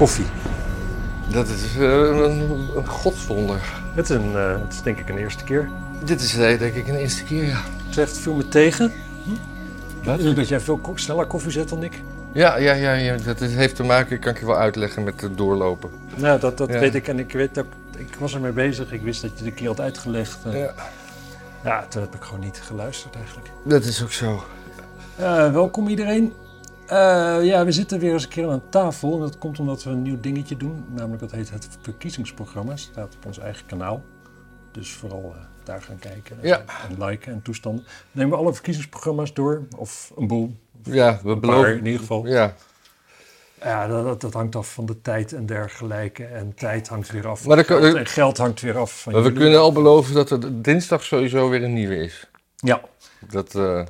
koffie. Dat is eh, een, een godswonder. Het is, een, eh, het is denk ik een eerste keer. Dit is eh, denk ik een eerste keer, ja. Het zegt veel me tegen. Wat? Dat jij veel ko- sneller koffie zet dan ik. Ja, ja, ja, ja. Dat is- heeft te maken, kan ik je wel uitleggen, met het doorlopen. Nou, dat, dat Ja. weet ik. En ik weet ook, ik was ermee bezig. Ik wist dat je de keer had uitgelegd. Ja. ja, toen heb ik gewoon niet geluisterd eigenlijk. Dat is ook zo. Welkom iedereen. Eh, ja, we zitten weer eens een keer aan tafel. En dat komt omdat we een nieuw dingetje doen. Namelijk dat heet het verkiezingsprogramma. Staat op ons eigen kanaal. Dus vooral eh, daar gaan kijken en, Ja. en liken en toestanden. Nemen we alle verkiezingsprogramma's door. Of een boel. Ja, we Een paar beloven. in ieder geval. Ja, Ja, dat, dat, hangt af van de tijd en dergelijke. En tijd hangt weer af. Maar dan geld, en geld hangt weer af van maar we kunnen al beloven dat er dinsdag sowieso weer een nieuwe is. Ja. Dat, eh,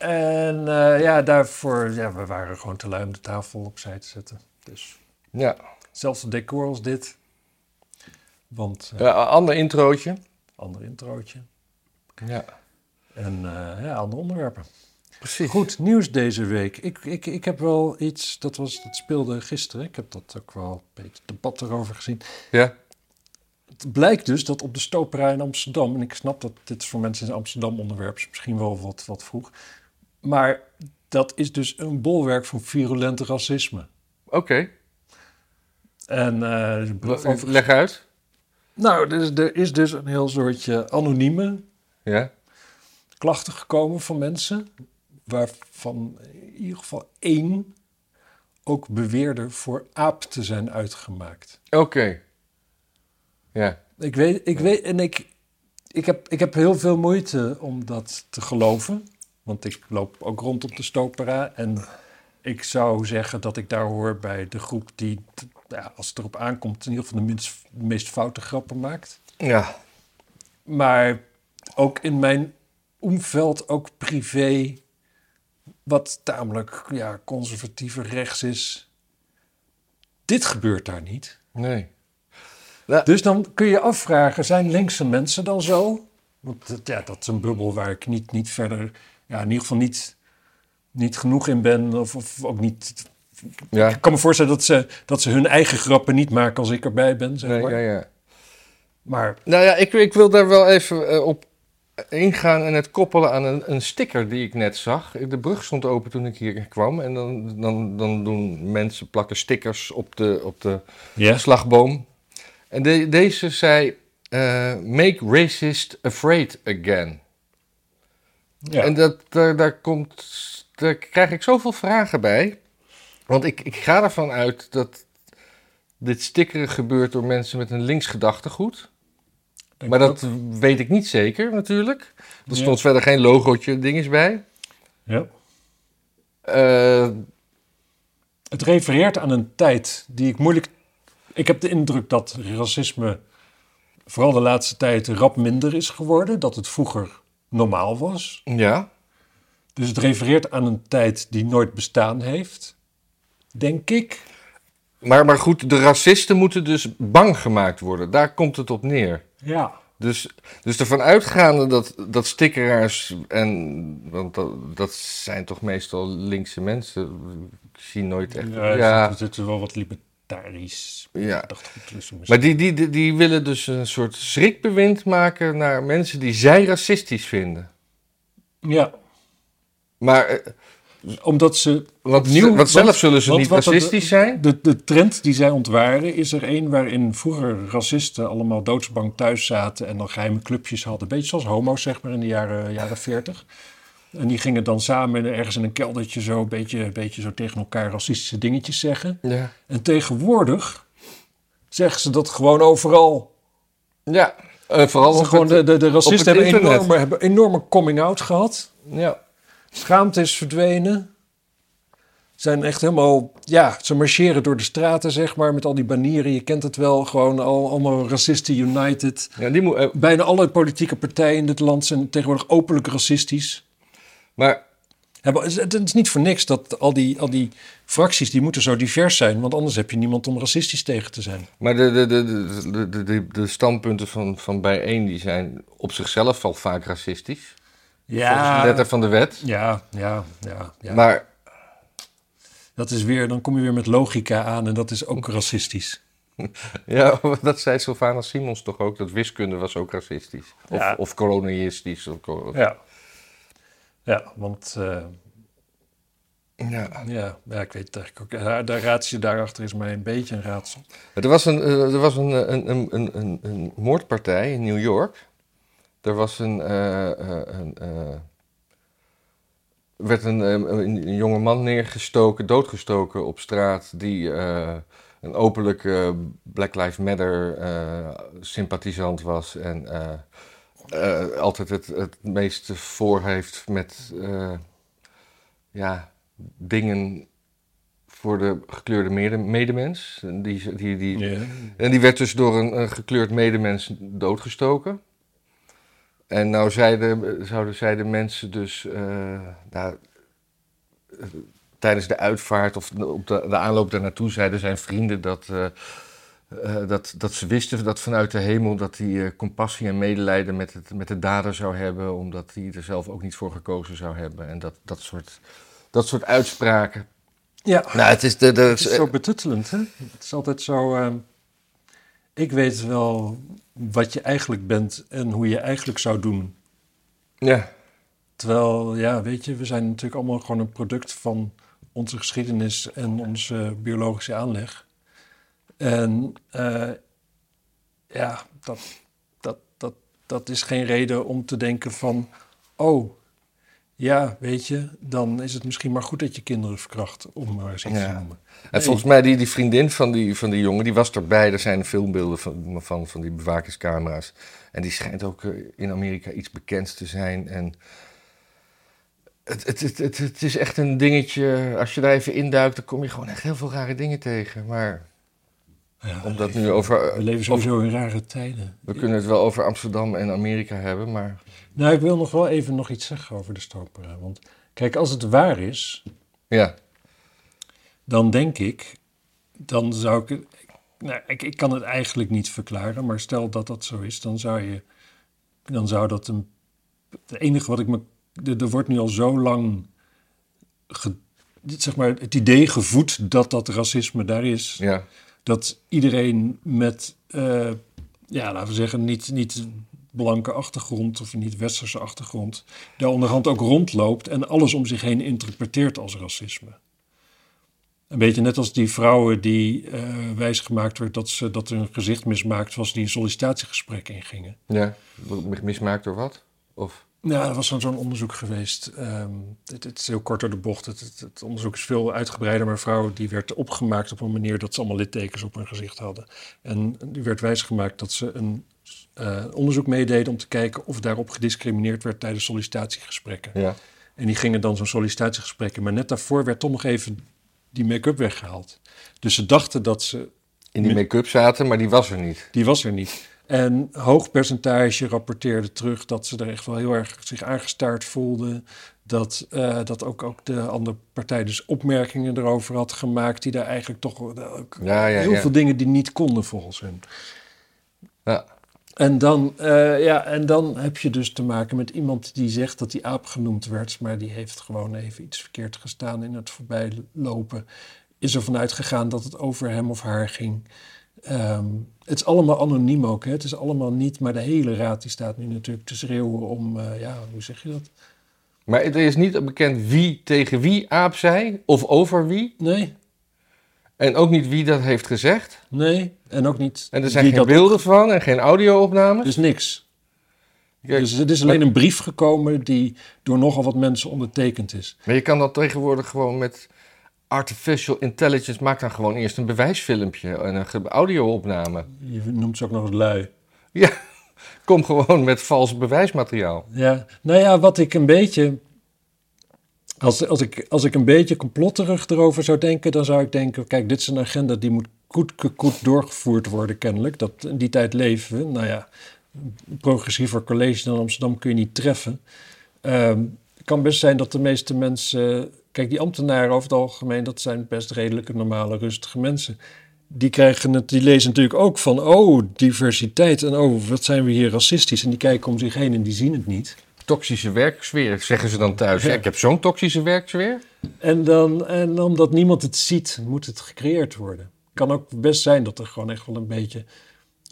En eh, ja, daarvoor... Ja, we waren gewoon te lui om de tafel opzij te zetten. Dus... ja. Zelfs het decor als dit. Want, eh, ja, een ander introotje. ander introotje. Ja, En eh, ja, andere onderwerpen. precies. Goed, nieuws deze week. Ik, ik, ik heb wel iets, dat, was, dat speelde gisteren. Ik heb dat ook wel een beetje debat erover gezien. Ja, Het blijkt dus dat op de stoperij in Amsterdam... en ik snap dat dit voor mensen in Amsterdam onderwerp is misschien wel wat, wat vroeg... maar dat is dus een bolwerk van virulent racisme. oké. En eh, Leg uit. nou, er is, er is dus een heel soortje anonieme Ja, klachten gekomen van mensen, waarvan in ieder geval één ook beweerde voor aap te zijn uitgemaakt. oké. Ja, Ik weet, ik weet en ik, ik, heb, ik heb heel veel moeite om dat te geloven, want ik loop ook rond op de Stopera en ik zou zeggen dat ik daar hoor bij de groep die, ja, als het erop aankomt, in ieder geval de minst, de meest foute grappen maakt. ja. Maar ook in mijn omveld, ook privé, wat tamelijk ja, conservatiever rechts is. Dit gebeurt daar niet. Nee. Dus dan kun je afvragen, zijn linkse mensen dan zo? Want dat- ja, dat is een bubbel waar ik niet, niet verder, ja, in ieder geval niet, niet genoeg in ben. Of, of ook niet. Ja, Ik kan me voorstellen dat ze, dat ze hun eigen grappen niet maken als ik erbij ben. Zeg nee, maar. ja, ja. maar Nou ja, ik, ik wil daar wel even eh, op ingaan en het koppelen aan een, een sticker die ik net zag. De brug stond open toen ik hier kwam. En dan, dan, dan doen mensen plakken stickers op de, op de slagboom. En de- deze zei: eh, Make racist afraid again. Ja. En dat, daar, daar, komt, daar krijg ik zoveel vragen bij. Want ik, ik ga ervan uit dat dit stickeren gebeurt door mensen met een links gedachtegoed. Maar dat weet ik niet zeker natuurlijk. Er Ja. stond verder geen logootje dinges bij. Ja. Eh, Het refereert aan een tijd die ik moeilijk. Ik heb de indruk dat racisme vooral de laatste tijd rap minder is geworden. Dat het vroeger normaal was. ja, Dus het refereert aan een tijd die nooit bestaan heeft. Denk ik. maar, maar goed, de racisten moeten dus bang gemaakt worden. Daar komt het op neer. Ja. Dus, dus ervan uitgaande dat, dat stickeraars, en, want dat, dat zijn toch meestal linkse mensen, ik zie nooit echt... Ja, Ja, Er zit er wel wat libertarisch. Ja. misschien. maar die, die, die, die willen dus een soort schrikbewind maken naar mensen die zij racistisch vinden. Ja, Maar, eh, omdat ze want, Opnieuw, want want- zelf zullen ze niet wat racistisch zijn. De, de trend die zij ontwaren is er een waarin vroeger racisten allemaal doodsbang thuis zaten en dan geheime clubjes hadden. Beetje zoals homo's, zeg maar, in de jaren, jaren 40. En die gingen dan samen ergens in een keldertje zo een beetje, een beetje zo tegen elkaar racistische dingetjes zeggen. Ja. En tegenwoordig zeggen ze dat gewoon overal. Ja, eh, vooral op gewoon het- de, de, racisten hebben, internet. enorme, hebben enorme coming-out gehad. ja. Schaamte is verdwenen. Zijn echt helemaal, ja, ze marcheren door de straten, zeg maar, met al die banieren. Je kent het wel, gewoon al, allemaal racisten united. ja, die moet... eh, Bijna alle politieke partijen in dit land zijn tegenwoordig openlijk racistisch. Maar Hebben- Het is niet voor niks dat al die, al die fracties, die moeten zo divers zijn. Want anders heb je niemand om racistisch tegen te zijn. Maar de, de, de, de, de, de, de, de standpunten van, van bijeen die zijn op zichzelf al vaak racistisch. Volgens de letter van de wet. ja, ja, ja, ja. Maar Dat is weer, dan kom je weer met logica aan en dat is ook racistisch. Ja, dat zei Sylvana Simons toch ook, dat wiskunde was ook racistisch. Of, Ja. of kolonialistisch. Of, Ja, ja want eh, ja. ja, ja, ik weet het eigenlijk ook. De ratio daarachter is mij een beetje een raadsel. Er was een, eh, er was een, een, een, een, een, moordpartij in New York. Er was een. eh, eh, een eh, werd een, eh, een, jonge man neergestoken, doodgestoken op straat. die eh, een openlijk eh, Black Lives Matter eh, sympathisant was. En eh, altijd het, het meeste voor heeft met. eh, ja, dingen voor de gekleurde mede- medemens. En Die, die, die, en die werd dus door een, een gekleurd medemens doodgestoken. En nou zeiden, zouden zeiden mensen dus eh, nou, tijdens de uitvaart of op de, de aanloop daar naartoe zeiden zijn vrienden dat, eh, dat, dat ze wisten dat vanuit de hemel dat hij eh, compassie en medelijden met, het, met de dader zou hebben, omdat hij er zelf ook niet voor gekozen zou hebben. En dat, dat, soort, dat soort uitspraken. ja. Nou, het is de. de Het is zo betuttelend, hè? Het is altijd zo... ehm, ik weet wel wat je eigenlijk bent en hoe je eigenlijk zou doen. ja. Terwijl, ja, weet je, we zijn natuurlijk allemaal gewoon een product van onze geschiedenis en onze biologische aanleg. En eh, ja, dat, dat, dat, dat is geen reden om te denken van, oh, ja, weet je, dan is het misschien maar goed dat je kinderen verkracht, om maar eens iets Ja. te noemen. En volgens mij, die, die vriendin van die, van die jongen, die was erbij. Er zijn filmbeelden van, van, van die bewakingscamera's. En die schijnt ook eh, in Amerika iets bekend te zijn. En het, het, het, het, het is echt een dingetje. Als je daar even induikt, dan kom je gewoon echt heel veel rare dingen tegen. Maar Ja, om dat we nu over. We leven sowieso in rare tijden. We kunnen het wel over Amsterdam en Amerika hebben, maar. Nou, ik wil nog wel even nog iets zeggen over de stoopera. Want kijk, als het waar is, Ja, dan denk ik, dan zou ik, nou, ik, ik kan het eigenlijk niet verklaren, maar stel dat dat zo is, dan zou je, dan zou dat een, het enige wat ik me, er, er wordt nu al zo lang, ge- zeg maar, het idee gevoed dat dat racisme daar is, ja, dat iedereen met, eh, ja, laten we zeggen, niet, niet blanke achtergrond of niet westerse achtergrond, daar onderhand ook rondloopt en alles om zich heen interpreteert als racisme. Een beetje net als die vrouwen die eh wijsgemaakt werd dat, ze, dat hun gezicht mismaakt was, die een sollicitatiegesprek ingingen. ja. Mismaakt door wat? Of. Ja, er was zo'n zo'n onderzoek geweest. Ehm, het, het is heel kort door de bocht. Het, het, het onderzoek is veel uitgebreider, maar een vrouw die werd opgemaakt op een manier dat ze allemaal littekens op hun gezicht hadden. En die werd wijsgemaakt dat ze een eh, onderzoek meededen om te kijken of daarop gediscrimineerd werd tijdens sollicitatiegesprekken. Ja. En die gingen dan zo'n sollicitatiegesprek in. Maar net daarvoor werd toch nog even die make-up weggehaald. Dus ze dachten dat ze In die make-up zaten, maar die was er niet. die was er niet. En hoog percentage rapporteerde terug dat ze er echt wel heel erg zich aangestaard voelden. Dat, eh, dat ook, ook de andere partij dus opmerkingen erover had gemaakt... die daar eigenlijk toch Ja, ja, heel ja. veel dingen die niet konden volgens hun. Ja. En dan, eh, ja, en dan heb je dus te maken met iemand die zegt dat die aap genoemd werd... maar die heeft gewoon even iets verkeerd gestaan in het voorbijlopen. Is er vanuit gegaan dat het over hem of haar ging... Ehm, het is allemaal anoniem ook. Hè? Het is allemaal niet, maar de hele raad die staat nu natuurlijk te schreeuwen om, eh, ja, hoe zeg je dat? Maar er is niet bekend wie tegen wie aap zei, of over wie. Nee, En ook niet wie dat heeft gezegd. nee. En ook niet. En er zijn geen beelden van en geen audio-opnames. Dus niks. Kijk, Dus er is alleen een brief gekomen die door nogal wat mensen ondertekend is. Maar je kan dat tegenwoordig gewoon met artificial intelligence. Maak dan gewoon eerst een bewijsfilmpje en een audio-opname. Je noemt ze ook nog eens lui. Ja, kom gewoon met vals bewijsmateriaal. Ja, nou ja, wat ik een beetje. Als, als, ik, als ik een beetje complotterig erover zou denken, dan zou ik denken: kijk, dit is een agenda die moet goed, goed doorgevoerd worden, kennelijk. Dat, in die tijd leven we. Nou ja, progressiever college in Amsterdam kun je niet treffen. Ehm, het kan best zijn dat de meeste mensen. Kijk, die ambtenaren over het algemeen, dat zijn best redelijke, normale, rustige mensen. Die, krijgen het, die lezen natuurlijk ook van, oh, diversiteit en oh, wat zijn we hier racistisch. En die kijken om zich heen en die zien het niet. toxische werksfeer, zeggen ze dan thuis. Ja, ik heb zo'n toxische werksfeer. En, dan, en omdat niemand het ziet, moet het gecreëerd worden. Kan ook best zijn dat er gewoon echt wel een beetje...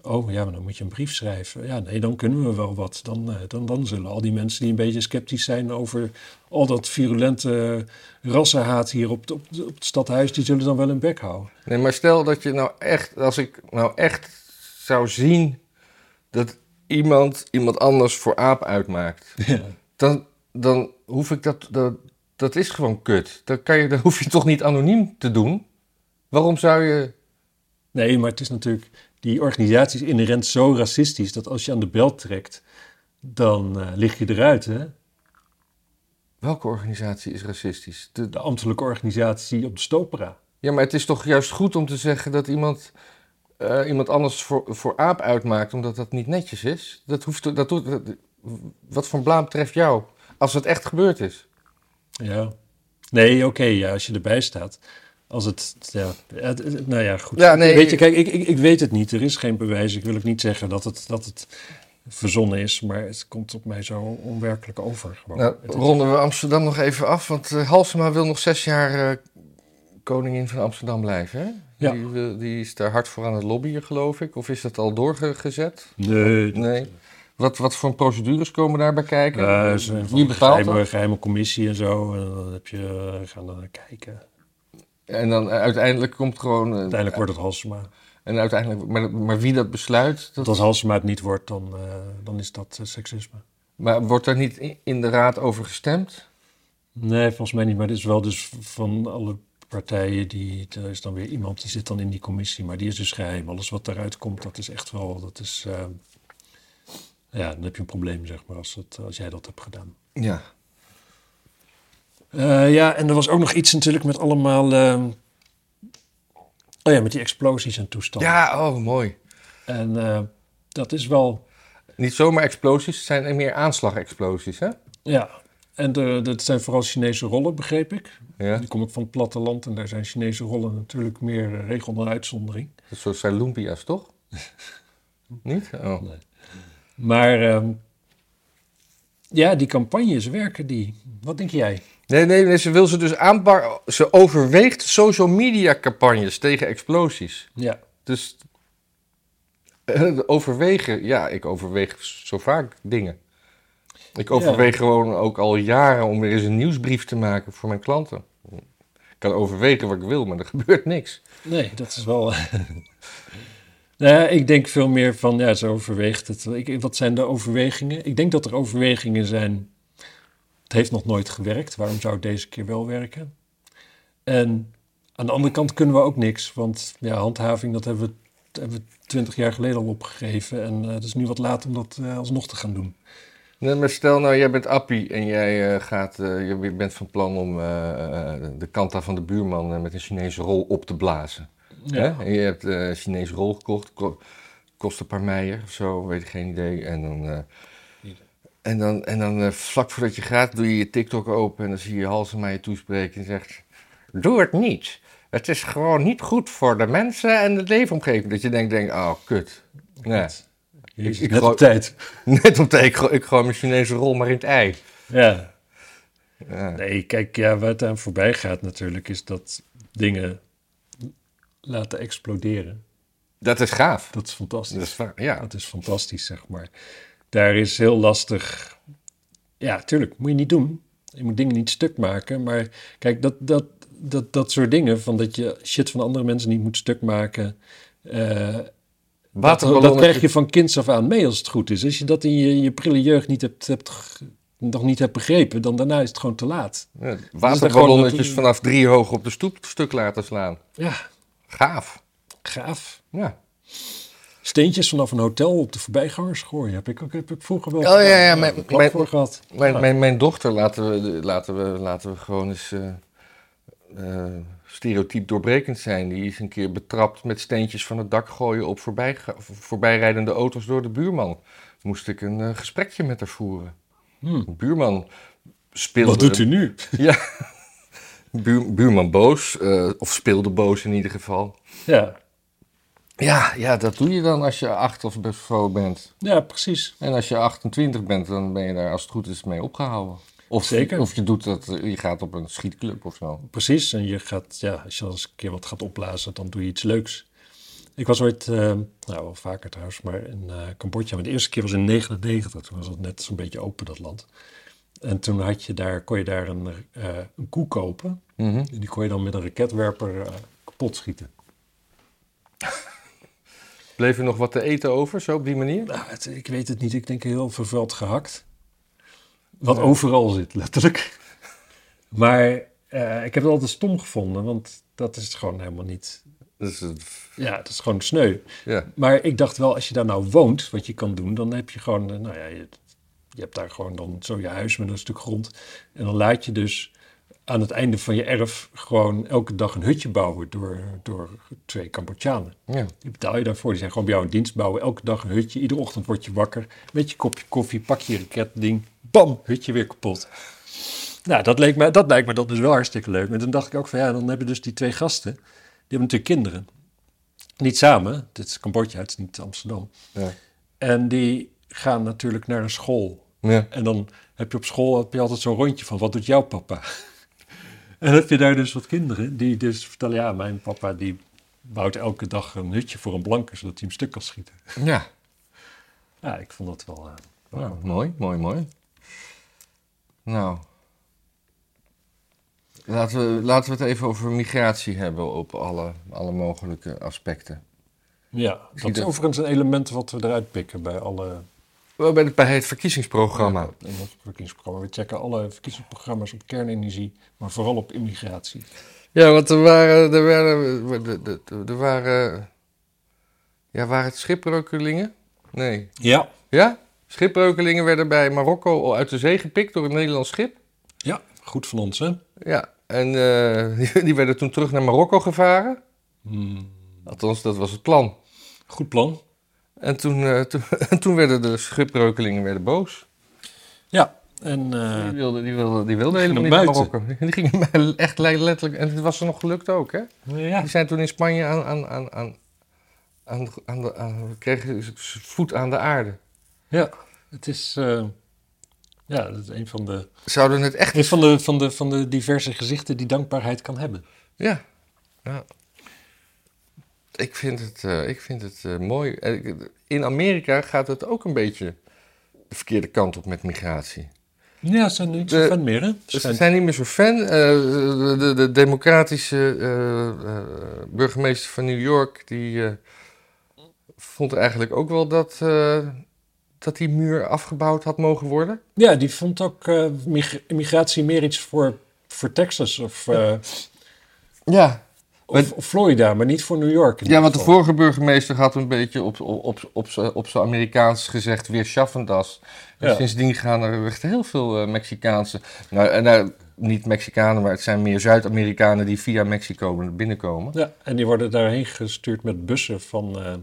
Oh ja, maar dan moet je een brief schrijven. Ja, nee, dan kunnen we wel wat. Dan, eh, dan, dan zullen al die mensen die een beetje sceptisch zijn over al dat virulente rassenhaat hier op, op, op het stadhuis, die zullen dan wel een bek houden. Nee, maar stel dat je nou echt, als ik nou echt zou zien dat iemand iemand anders voor aap uitmaakt, Ja. dan, dan hoef ik dat, dat, dat is gewoon kut. Dan, kan je, dan hoef je toch niet anoniem te doen? Waarom zou je... Nee, maar het is natuurlijk, die organisatie is inherent zo racistisch dat als je aan de bel trekt, dan eh, lig je eruit. Hè? Welke organisatie is racistisch? De, De ambtelijke organisatie op de Stopera. ja, maar het is toch juist goed om te zeggen dat iemand, eh, iemand anders voor, voor aap uitmaakt, omdat dat niet netjes is? Dat hoeft, dat, doet- dat, wat voor blaam treft jou als het echt gebeurd is? Ja. Nee, oké, ja, als je erbij staat. Als het, ja, het- nou ja, goed. Ja, nee, weet je, kijk, ik, ik, ik weet het niet. Er is geen bewijs. Ik wil ook niet zeggen dat het, dat het verzonnen is, maar het komt op mij zo onwerkelijk over. Gewoon. Nou, ronden we Amsterdam nog even af, want eh, Halsema wil nog zes jaar eh, koningin van Amsterdam blijven, hè? Ja. Die, die is daar hard voor aan het lobbyen, geloof ik. Of is dat al doorgezet? nee, Nee. Wat, wat voor procedures komen daarbij kijken? Een Wie bepaalt geheime, dat? geheime commissie en zo. En dan heb je, eh, gaan dan kijken. En dan uiteindelijk komt gewoon... eh, Uiteindelijk wordt het Halsema. En uiteindelijk, maar, maar wie dat besluit, dat, als Halsema het niet wordt, dan, eh, dan is dat eh, seksisme. maar wordt daar niet in- de raad over gestemd? Nee, volgens mij niet. Maar dit is wel dus van alle partijen, die, er is dan weer iemand die zit dan in die commissie. Maar die is dus geheim. Alles wat daaruit komt, dat is echt wel, dat is, ja, dan heb je een probleem, zeg maar, als, het, als jij dat hebt gedaan. Ja. Eh, ja, en er was ook nog iets natuurlijk met allemaal, eh, oh ja, met die explosies en toestanden. Ja, oh, mooi. En eh, dat is wel, Niet zomaar explosies, het zijn meer aanslagexplosies, hè? ja, en dat zijn vooral Chinese rollen, begreep ik. Ja. Die kom ik van het platteland en daar zijn Chinese rollen natuurlijk meer eh, regel dan uitzondering. Dat soort zijn lumpia's, toch? Niet? Oh. Maar ehm, ja, die campagnes werken die. Wat denk jij? Nee, nee, nee, ze wil ze dus aanpakken. Ze overweegt social media campagnes tegen explosies. Ja. Dus eh, overwegen, ja, ik overweeg zo vaak dingen. Ik overweeg gewoon ook al jaren om weer eens een nieuwsbrief te maken voor mijn klanten. Ik kan overwegen wat ik wil, maar er gebeurt niks. Nee, dat is wel. nou, ja, ik denk veel meer van, ja, ze overweegt het. Ik, wat zijn de overwegingen? Ik denk dat er overwegingen zijn. Het heeft nog nooit gewerkt. Waarom zou het deze keer wel werken? En aan de andere kant kunnen we ook niks. Want ja, handhaving, dat hebben we, dat hebben we twintig jaar geleden al opgegeven. En eh, het is nu wat laat om dat eh, alsnog te gaan doen. Nee, maar stel nou, jij bent Appie en jij eh, gaat, eh, je bent van plan om eh, eh, de kanta van de buurman eh, met een Chinese rol op te blazen. Ja. Hè? En je hebt eh, een Chinese rol gekocht, ko- kost een paar meijer of zo, weet ik geen idee. En dan, eh, en dan, en dan eh, vlak voordat je gaat, doe je je TikTok open en dan zie je Halsema je toespreken en zegt... Doe het niet. Het is gewoon niet goed voor de mensen en de leefomgeving. Dat je denkt, denkt oh, kut. Jezus, Ik- ik net op tijd. Net op tijd, ik, ik gooi mijn Chinese rol maar in het ei. Ja. Ja. Nee, kijk, ja, waar het aan voorbij gaat natuurlijk, is dat dingen laten exploderen. Dat is gaaf. Dat is fantastisch. Dat is ja. Dat is fantastisch, zeg maar. Daar is heel lastig. Ja, tuurlijk, moet je niet doen. Je moet dingen niet stuk maken. Maar kijk, dat, dat, dat, dat soort dingen, van dat je shit van andere mensen niet moet stuk maken. eh, dat, krijg je van kinds af aan mee als het goed is. Als je dat in je, je prille jeugd niet hebt, hebt, nog niet hebt begrepen, dan daarna is het gewoon te laat. Ja, waterballonnetjes vanaf drie hoog op de stoep stuk laten slaan. Ja, Gaaf. gaaf. Ja. Steentjes vanaf een hotel op de voorbijgangers gooien. Heb ik ook heb ik vroeger wel. Oh, ja, ja, gedaan. mijn- mijn- voor gehad. Mijn, Ja. mijn, mijn dochter laten we, laten we, laten we gewoon eens eh, stereotyp doorbrekend zijn. Die is een keer betrapt met steentjes van het dak gooien op voorbij, voorbijrijdende auto's door de buurman. Moest ik een eh, gesprekje met haar voeren. Hmm. Buurman speelde... Wat doet u nu? Ja. Buur, buurman boos, of speelde boos in ieder geval. Ja. Ja, ja, dat doe je dan als je 8 of zo bent. Ja, precies. En als je 28 bent, dan ben je daar als het goed is mee opgehouden. Of, Zeker. Of je, doet dat, je gaat op een schietclub of zo. Precies. En je gaat, ja, als je al eens een keer wat gaat opblazen, dan doe je iets leuks. Ik was ooit, eh, nou wel vaker trouwens, maar in eh, Cambodja. Maar de eerste keer was in 99. Toen was het net zo'n beetje open, dat land. En toen had je daar, kon je daar een, eh, een koe kopen. Mhm. En die kon je dan met een raketwerper kapot schieten. Bleef er nog wat te eten over, zo op die manier? Nou, het- ik weet het niet. Ik denk heel vervuild gehakt. Wat Ja. overal zit, letterlijk. Maar eh, ik heb het altijd stom gevonden, want dat is gewoon helemaal niet... Ja, dat is gewoon sneu. ja. Maar ik dacht wel, als je daar nou woont, wat je kan doen, dan heb je gewoon, eh, nou ja, je, je hebt daar gewoon dan zo je huis met een stuk grond. En dan laat je dus aan het einde van je erf gewoon elke dag een hutje bouwen door, door twee Cambodjanen. ja. Die betaal je daarvoor. Die zijn gewoon bij jou in dienst bouwen. Elke dag een hutje. Iedere ochtend word je wakker. Met je kopje koffie. Pak je raketding. Bam! Hutje weer kapot. Nou, dat, leek me, dat lijkt me dat dus wel hartstikke leuk. En toen dacht ik ook van ja, dan hebben dus die twee gasten. Die hebben natuurlijk kinderen. Niet samen. Dit is Cambodja, het is niet Amsterdam. Ja. En die gaan natuurlijk naar een school. Ja. En dan heb je op school heb je altijd zo'n rondje van wat doet jouw papa? En heb je daar dus wat kinderen die dus vertellen, ja, mijn papa die bouwt elke dag een hutje voor een blanke, zodat hij hem stuk kan schieten. ja. Ja, ik vond dat wel... eh, wel Nou, mooi, mooi, mooi. Nou. Laten we, laten we het even over migratie hebben op alle, alle mogelijke aspecten. ja, dat is er- overigens een element wat we eruit pikken bij alle... Bij het, bij het verkiezingsprogramma. Ja, in ons verkiezingsprogramma. We checken alle verkiezingsprogramma's op kernenergie, maar vooral op immigratie. Ja, want er waren, er waren, er, waren, ja, waren het schipbreukelingen? Nee. Ja. Ja? Schipbreukelingen werden bij Marokko al uit de zee gepikt door een Nederlands schip. Ja, goed van ons, hè? Ja, en eh, die, die werden toen terug naar Marokko gevaren. Hmm, Althans, dat was het plan. goed plan. En toen, eh, toen, en toen werden de schipbreukelingen werden boos. Ja, en... eh, Die wilden, die wilden, die wilden gingen helemaal niet naar. Marokko. Die gingen echt letterlijk... En het was ze nog gelukt ook, hè? ja, Die zijn toen in Spanje aan... aan, aan, aan aan, aan de, aan, kregen voet aan de aarde. Ja, het is, eh, ja, dat is een van de, Zouden het echt... een van de, van de, van de diverse gezichten die dankbaarheid kan hebben. Ja. ja. Ik vind het, eh, ik vind het eh, mooi. Eh, In Amerika gaat het ook een beetje de verkeerde kant op met migratie. Ja, ze zijn niet zo fan meer, hè? Ze zijn niet meer zo fan. De, de, de democratische burgemeester van New York... die vond eigenlijk ook wel dat, dat die muur afgebouwd had mogen worden. Ja, die vond ook mig- immigratie meer iets voor, voor Texas of, Ja. Of, of Florida, maar niet voor New York. Ja, want de vorige burgemeester had een beetje op, op, op, op, zijn Amerikaans gezegd weer schaffendas. Ja. sindsdien gaan er echt heel veel eh, Mexicaanse... Nou, en, nou, niet Mexicanen, maar het zijn meer Zuid-Amerikanen die via Mexico binnenkomen. Ja, en die worden daarheen gestuurd met bussen van, eh,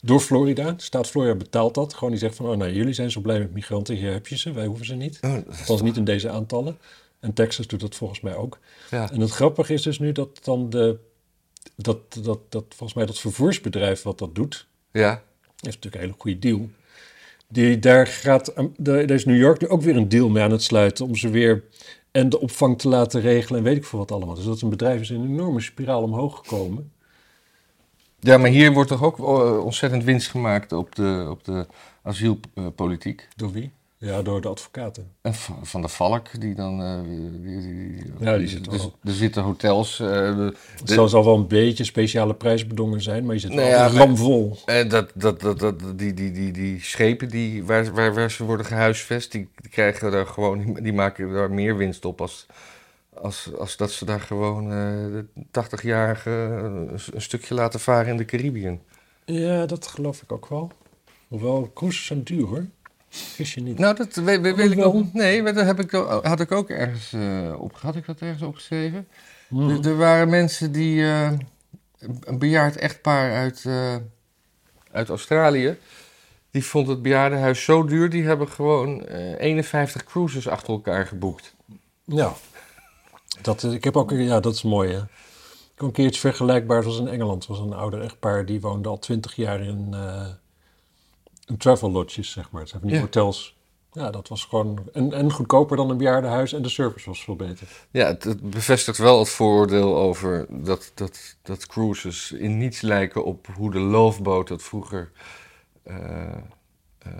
door Florida. De staat Florida betaalt dat. Gewoon die zegt van, oh nou, jullie zijn zo blij met migranten, hier heb je ze, wij hoeven ze niet. Oh, Althans niet in deze aantallen. En Texas doet dat volgens mij ook. ja. En het grappige is dus nu dat dan de, dat, dat, dat volgens mij dat vervoersbedrijf wat dat doet, ja. heeft natuurlijk een hele goede deal. Die, daar gaat, de- daar is New York nu ook weer een deal mee aan het sluiten om ze weer en de opvang te laten regelen en weet ik veel wat allemaal. Dus dat is een bedrijf is in een enorme spiraal omhoog gekomen. Ja, maar hier wordt toch ook eh, ontzettend winst gemaakt op de, op de asielpolitiek. Door wie? Ja, door de advocaten. En van de Valk, die dan... eh, die, die, die- Ja, die zit er, wel. er zitten hotels... eh, de- Het de- zal, zal wel een beetje speciale prijsbedongen zijn, maar je zit Nou wel ja, ramvol. En dat, dat, dat, dat, die, die, die, die schepen die, waar, waar, waar ze worden gehuisvest, die, die krijgen daar gewoon, die maken daar meer winst op als, als, als dat ze daar gewoon eh, de 80-jarigen een, een stukje laten varen in de Caribbean. Ja, dat geloof ik ook wel. Hoewel, cruises zijn duur hoor. Niet. Nou, dat we- we- ik nog. Nee, dat heb ik, had ik ook ergens eh, op. Had ik dat ergens opgeschreven? Er, waren mensen die. eh, een bejaard echtpaar uit, eh, uit Australië. Die vond het bejaardenhuis zo duur. Die hebben gewoon eh, 51 cruises achter elkaar geboekt. Ja. Dat, is- ik heb ook, ja, dat is mooi hè. Ik een keertje vergelijkbaar was in Engeland. Was een ouder echtpaar die woonde al twintig jaar in, in travel lodges, zeg maar. Het zijn van die Ja. hotels. Ja, dat was gewoon... En, en goedkoper dan een bejaardenhuis en de service was veel beter. Ja, het, het bevestigt wel het vooroordeel over dat, dat, dat cruises in niets lijken op hoe de Loveboat dat vroeger eh, eh,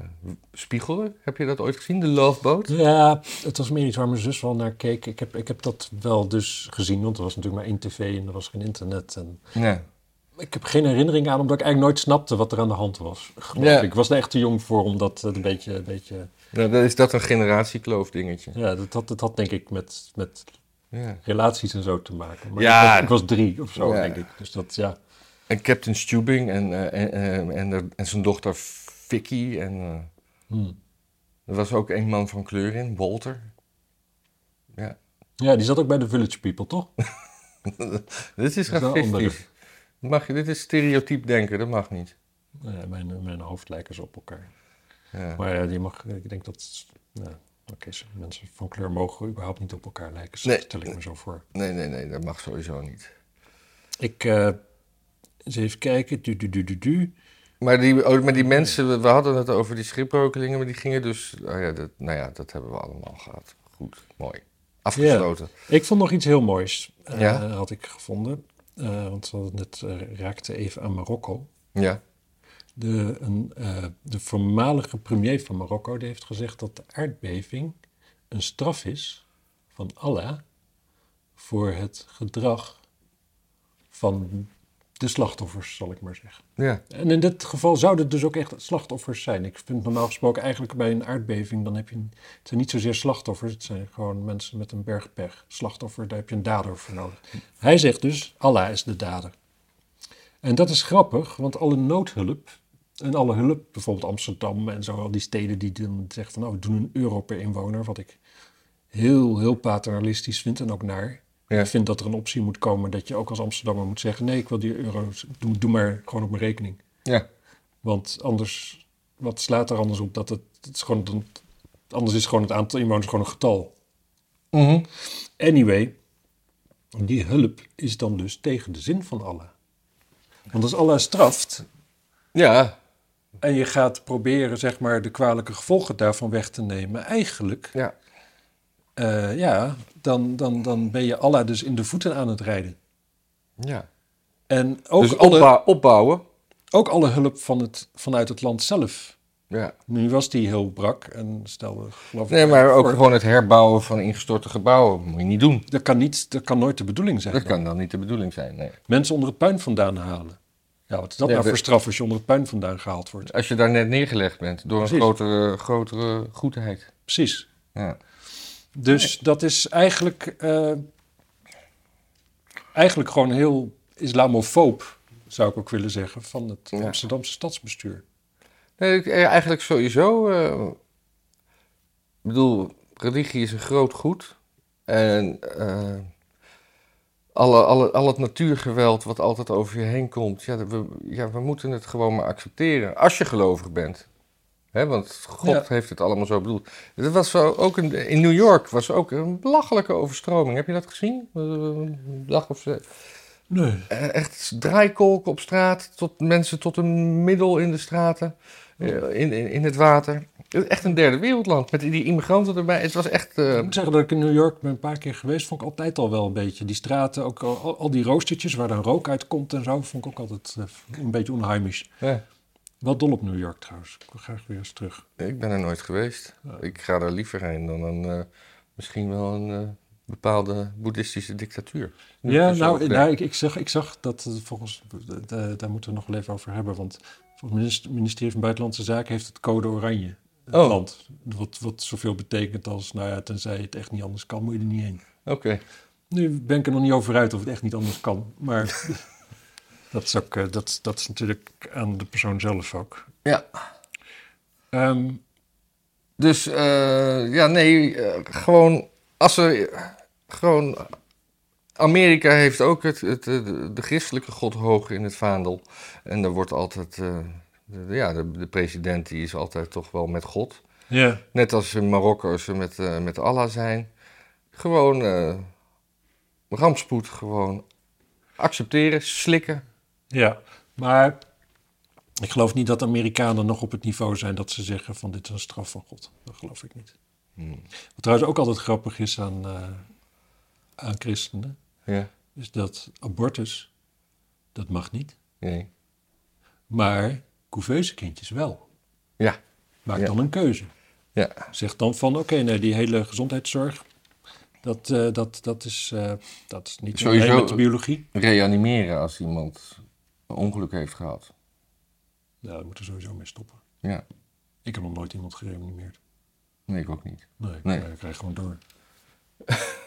spiegelde. Heb je dat ooit gezien, de Loveboat? Ja, het was meer iets waar mijn zus wel naar keek. Ik heb, ik heb dat wel dus gezien, want er was natuurlijk maar één tv en er was geen internet. En Ja. Ik heb geen herinnering aan, omdat ik eigenlijk nooit snapte wat er aan de hand was. Ja. ik. Was er echt te jong voor om dat eh, een beetje... Een beetje dan is dat een generatiekloof dingetje. ja, dat had, dat had denk ik met, met Ja. relaties en zo te maken. Maar Ja. ik, was, ik was drie of zo, Ja. denk ik. Dus dat, ja. En Captain Stubing en, eh, en, en, en, er- en zijn dochter Vicky. En eh, Hmm. er was ook een man van kleur in, Walter. Ja. Ja, die zat ook bij de Village People, toch? dit is andere. Mag je, dit is stereotyp denken, dat mag niet. Ja, mijn, mijn hoofd lijken ze op elkaar. Ja. Maar ja, die mag, ik denk dat... Ja, Oké, mensen van kleur mogen überhaupt niet op elkaar lijken. Nee. Dat stel ik me zo voor. Nee, nee, nee, dat mag sowieso niet. Ik, eh eens even kijken. Du, du, du, du, du. Maar die, oh, maar die mensen, we, hadden het over die schipbrokelingen, maar die gingen dus... Oh ja, dat, nou ja, dat hebben we allemaal gehad. Goed, mooi. Afgesloten. Ik vond nog iets heel moois, eh, had ik gevonden. Eh, want we hadden net eh, raakte even aan Marokko. Ja. De, een, eh, de voormalige premier van Marokko die heeft gezegd dat de aardbeving een straf is van Allah voor het gedrag van de slachtoffers, zal ik maar zeggen. Ja. En in dit geval zouden het dus ook echt slachtoffers zijn. Ik vind normaal gesproken eigenlijk bij een aardbeving, dan heb je, het zijn niet zozeer slachtoffers, het zijn gewoon mensen met een bergpech. Slachtoffer, daar heb je een dader voor nodig. Hij zegt dus, Allah is de dader. En dat is grappig, want alle noodhulp en alle hulp, bijvoorbeeld Amsterdam en zo, al die steden die dan zeggen van, nou, we doen een euro per inwoner, wat ik heel, heel paternalistisch vind en ook naar. Ja. Ik vind dat er een optie moet komen dat je ook als Amsterdammer moet zeggen, nee, ik wil die euro's, doe, doe maar gewoon op mijn rekening. Ja. Want anders, wat slaat er anders op? Dat het, het is gewoon, anders is gewoon het aantal inwoners gewoon een getal. Mhm. Anyway, die hulp is dan dus tegen de zin van Allah. Want als Allah straft Ja. en je gaat proberen zeg maar de kwalijke gevolgen daarvan weg te nemen, eigenlijk, Ja. Eh, ja, dan, dan, dan ben je Allah dus in de voeten aan het rijden. Ja. En ook, dus alle, opbou- opbouwen. ook alle hulp van het, vanuit het land zelf. Ja. Nu was die heel brak en stelde geloof ik... Nee, maar ook voor- gewoon het herbouwen van ingestorte gebouwen moet je niet doen. Dat kan, niet, dat kan nooit de bedoeling zijn. Dat kan dan niet de bedoeling zijn, nee. Mensen onder het puin vandaan halen. Ja, wat is dat Ja, nou de- voor straf als je onder het puin vandaan gehaald wordt? Als je daar net neergelegd bent door een grotere, grotere goedheid. Precies. Ja. Dus dat is eigenlijk, eh, eigenlijk gewoon heel islamofoob, zou ik ook willen zeggen, van het Ja. Amsterdamse stadsbestuur. Nee, eh, eigenlijk sowieso. eh, ik bedoel, religie is een groot goed. En alle, alle, al het natuurgeweld wat altijd over je heen komt, ja, we, ja, we moeten het gewoon maar accepteren. Als je gelovig bent. Want God Ja. heeft het allemaal zo bedoeld. Er was ook een, in New York was ook een belachelijke overstroming. Heb je dat gezien? Eh, Een dag of zo. Nee. Eh, Echt draaikolk op straat, tot mensen tot een middel in de straten, eh, in, in, in het water. Echt een derde wereldland, met die immigranten erbij. Het was echt... eh, Ik moet zeggen dat ik in New York ben een paar keer geweest, vond ik altijd al wel een beetje. Die straten, ook al, die roostertjes waar dan rook uit komt en zo, vond ik ook altijd eh, een beetje onheimisch. ja, Wel dol op New York trouwens. Ik wil graag weer eens terug. ik ben er nooit geweest. Ik ga er liever heen dan een, eh, misschien wel een eh, bepaalde boeddhistische dictatuur. Ja, nou, nou ik, ik, zag, ik zag dat eh, volgens, daar- daar moeten we nog wel even over hebben, want volgens het ministerie van Buitenlandse Zaken heeft het code oranje. Het Oh. land. Wat, wat zoveel betekent als, nou ja, tenzij het echt niet anders kan, moet je er niet heen. Oké. Nu ben ik er nog niet over uit of het echt niet anders kan, maar dat, is ook, eh, dat, dat is natuurlijk aan de persoon zelf ook. Ja. Ehm, Dus eh, ja, nee, eh, gewoon als er gewoon. Amerika heeft ook het, het, de, de christelijke God hoog in het vaandel. En er wordt altijd. de, ja, de, de president die is altijd toch wel met God. ja, Net als in Marokko ze met, eh, met Allah zijn. Gewoon eh, rampspoed, gewoon accepteren, slikken. Ja, maar ik geloof niet dat Amerikanen nog op het niveau zijn dat ze zeggen van dit is een straf van God. Dat geloof ik niet. Wat trouwens ook altijd grappig is aan, eh, aan christenen, Ja, is dat abortus, dat mag niet. nee. Maar couveuse kindjes wel. Ja, Maak Ja. dan een keuze. ja. Zeg dan van oké, nee, die hele gezondheidszorg, dat, eh, dat, dat, is, eh, dat is niet Sowieso- met de biologie. Reanimeren als iemand een ongeluk heeft gehad. Ja, daar moeten we sowieso mee stoppen. Ja, Ik heb nog nooit iemand gereanimeerd. nee, ik ook niet. Nee, Nee. nee. ik krijg gewoon door.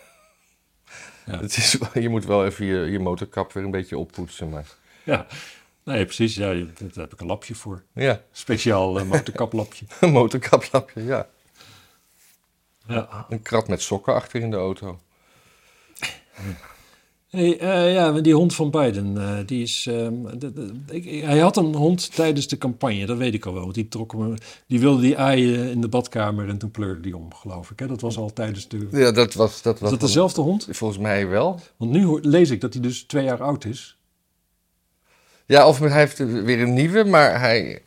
Ja. Het is, je moet wel even je, je motorkap weer een beetje oppoetsen, maar... Ja, nee, precies. Ja, daar heb ik een lapje voor. Ja, Speciaal uh, motorkaplapje. een motorkaplapje, ja. Ja. Een krat met sokken achter in de auto. Hey, eh, ja, maar die hond van Biden, eh, die is... ehm, de- de- ik- hij had een hond tijdens de campagne, dat weet ik al wel. Want die, trok hem, die wilde die aaien in de badkamer en toen pleurde die om, geloof ik. Hè? Dat was al tijdens de... Ja, dat was... Dat Was was dat dezelfde hond? Volgens mij wel. Want nu lees ik dat hij dus twee jaar oud is. Ja, of hij heeft weer een nieuwe, maar hij,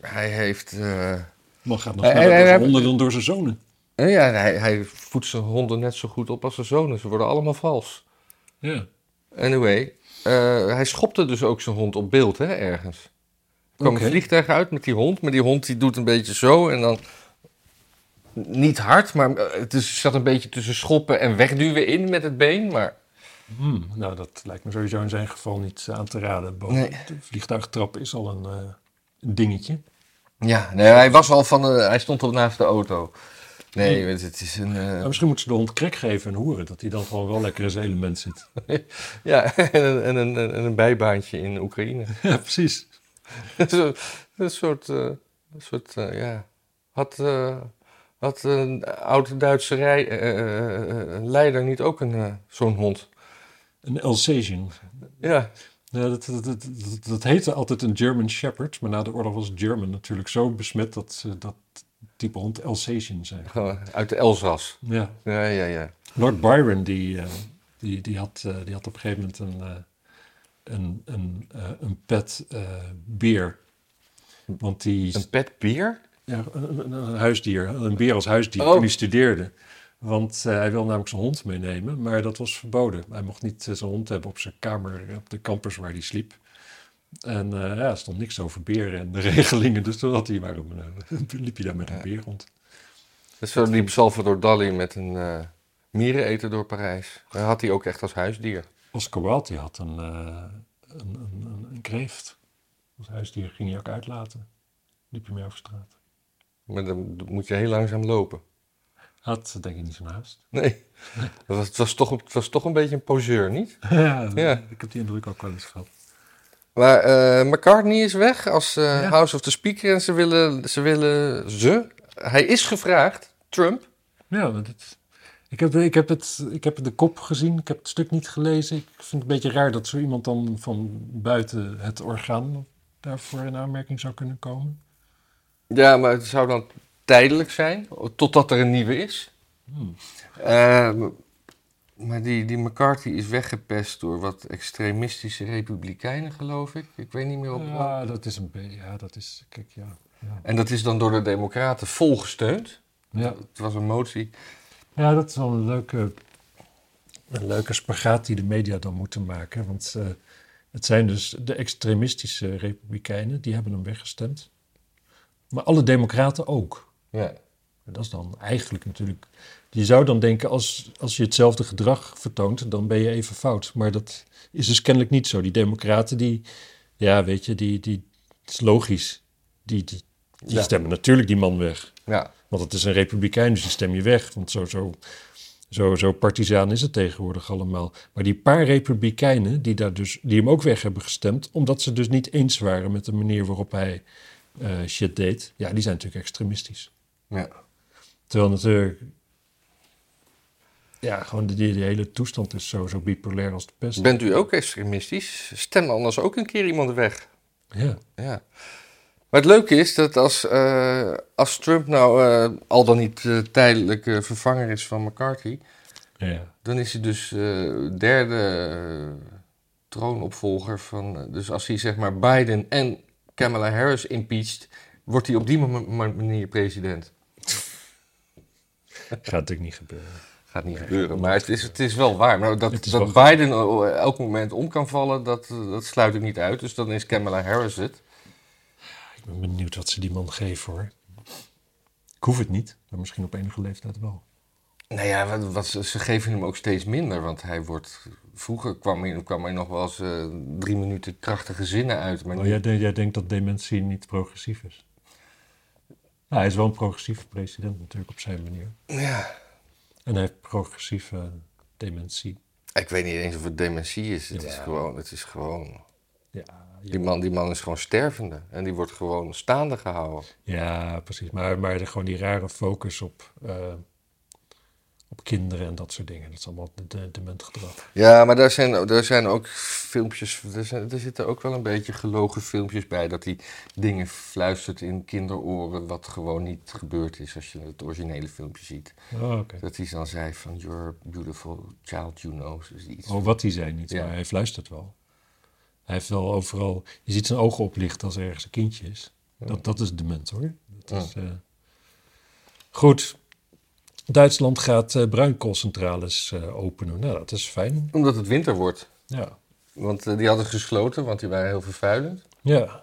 hij heeft... eh, Man gaat nog Hij- sneller hij- hij- honden dan door zijn zonen. ja, hij, hij voedt zijn honden net zo goed op als zijn zonen. Ze worden allemaal vals. Ja. Anyway, eh, hij schopte dus ook zijn hond op beeld, hè, ergens. Er kwam een vliegtuig uit met die hond, maar die hond die doet een beetje zo en dan... Niet hard, maar eh, het is, zat een beetje tussen schoppen en wegduwen in met het been, maar... Hmm, nou, dat lijkt me sowieso in zijn geval niet aan te raden. Boven Nee. De vliegtuigtrap is al een, eh, een dingetje. Ja, nee, hij was al van... eh, hij stond al naast de auto. Nee, het, het is een... Maar misschien moeten ze de hond krek geven en hoeren, dat hij dan gewoon wel lekker in zijn element zit. ja, en een, en, een, en een bijbaantje in Oekraïne. ja, precies. Een soort, eh, een soort eh, ja. Had, had een oude Duitse rij, eh, leider niet ook een, zo'n hond? Een Alsatian. Ja, Ja, dat, dat, dat, heette altijd een German Shepherd, maar na de oorlog was German natuurlijk zo besmet dat dat type hond Alsatian zijn. gewoon uit de Elzas. Ja. Ja, ja, ja. Lord Byron, die, eh, die, die, had, eh, die had op een gegeven moment een, eh, een, een, een pet beer. Want die, Een pet bier? ja, een, een- een huisdier, een beer als huisdier, Oh. toen hij studeerde. Want hij wilde namelijk zijn hond meenemen, maar dat was verboden. Hij mocht niet zijn hond hebben op zijn kamer, op de campus waar hij sliep. En eh, ja, er stond niks over beren en de regelingen, dus toen had hij maar een, eh, liep hij daar met een beer rond. Dat zo liep Salvador Dali met een eh miereneter door Parijs. Dat had hij ook echt als huisdier. Oscar Wilde had een, een, een, een, kreeft. Als huisdier ging hij ook uitlaten. Liep je mee over straat. Maar dan moet je heel langzaam lopen. Had denk ik niet zo'n haast. Nee, dat was, het, was toch, het was toch een beetje een poseur, niet? ja, Ja. ik heb die indruk ook wel eens gehad. Maar eh, McCartney is weg als eh, Ja. House of the Speaker en ze willen, ze willen ze. Hij is gevraagd, Trump. Ja, dit, ik, heb, ik, heb het, ik heb de kop gezien, ik heb het stuk niet gelezen. Ik vind het een beetje raar dat zo iemand dan van buiten het orgaan daarvoor in aanmerking zou kunnen komen. Ja, maar het zou dan tijdelijk zijn, totdat er een nieuwe is. Hmm. Eh, maar die, die McCarthy is weggepest door wat extremistische republikeinen, geloof ik. Ik weet niet meer op. Ja, dat is een beetje, ja, dat is, kijk, ja. Ja, En dat is dan door de Democraten volgesteund. ja. Het was een motie. ja dat is wel een leuke, een leuke spagaat die de media dan moeten maken. Want eh, het zijn dus de extremistische republikeinen, die hebben hem weggestemd. Maar alle democraten ook. Ja. En Dat is dan eigenlijk natuurlijk. Je zou dan denken, als, als je hetzelfde gedrag vertoont, dan ben je even fout. Maar dat is dus kennelijk niet zo. Die democraten, die, ja, weet je, die, die, het is logisch. Die, die, die Ja. stemmen natuurlijk die man weg. ja. Want het is een republikein, dus die stem je weg. Want zo, zo, zo, zo partizaan is het tegenwoordig allemaal. Maar die paar republikeinen die, daar dus, die hem ook weg hebben gestemd... omdat ze dus niet eens waren met de manier waarop hij eh, shit deed... ja, die zijn natuurlijk extremistisch. ja. Terwijl natuurlijk... Ja, gewoon die, die hele toestand is zo, zo bipolair als de pest. Bent u ook extremistisch? Stem anders ook een keer iemand weg. Ja, Ja. Maar het leuke is dat als, eh, als Trump nou eh, al dan niet eh, tijdelijk vervanger is van McCarthy, ja. dan is hij dus derde troonopvolger van... Dus als hij zeg maar Biden en Kamala Harris impeached... wordt hij op die ma- ma- manier president. Gaat natuurlijk niet gebeuren. Gaat niet gebeuren, maar het is, het is wel waar. Maar dat, dat wel Biden o- elk moment om kan vallen, dat, dat sluit ik niet uit. Dus dan is Kamala Harris het. Ik ben benieuwd wat ze die man geven hoor. Ik hoef het niet, maar misschien op enige leeftijd wel. Nou ja, wat, wat ze, ze geven hem ook steeds minder. Want hij wordt... Vroeger kwam hij, kwam hij nog wel eens eh, drie minuten krachtige zinnen uit. Maar Oh, nu- jij, de- jij denkt dat dementie niet progressief is? Nou, hij is wel een progressieve president natuurlijk op zijn manier. Ja, En hij heeft progressieve dementie. ik weet niet eens of het dementie is. Het is gewoon... Het is gewoon Ja, die, man, die man is gewoon stervende. En die wordt gewoon staande gehouden. ja precies. Maar, maar gewoon die rare focus op, eh, op kinderen en dat soort dingen. Dat is allemaal de, de, dement gedrag. Ja, maar daar zijn, daar zijn ook filmpjes... Er, zijn, er zitten ook wel een beetje gelogen filmpjes bij... dat hij dingen fluistert in kinderoren... wat gewoon niet gebeurd is als je het originele filmpje ziet. Oh. Dat hij dan zei van... You're a beautiful child, you know. Dus iets. Oh, wat hij zei niet, Ja. maar hij fluistert wel. Hij heeft wel overal... Je ziet zijn ogen oplichten als er ergens een kindje is. Dat, dat is dement hoor. Dat is, eh, Goed. Duitsland gaat eh, bruinkoolcentrales eh, openen. Nou, dat is fijn. Omdat het winter wordt. Ja. Want eh, die hadden gesloten, want die waren heel vervuilend. Ja,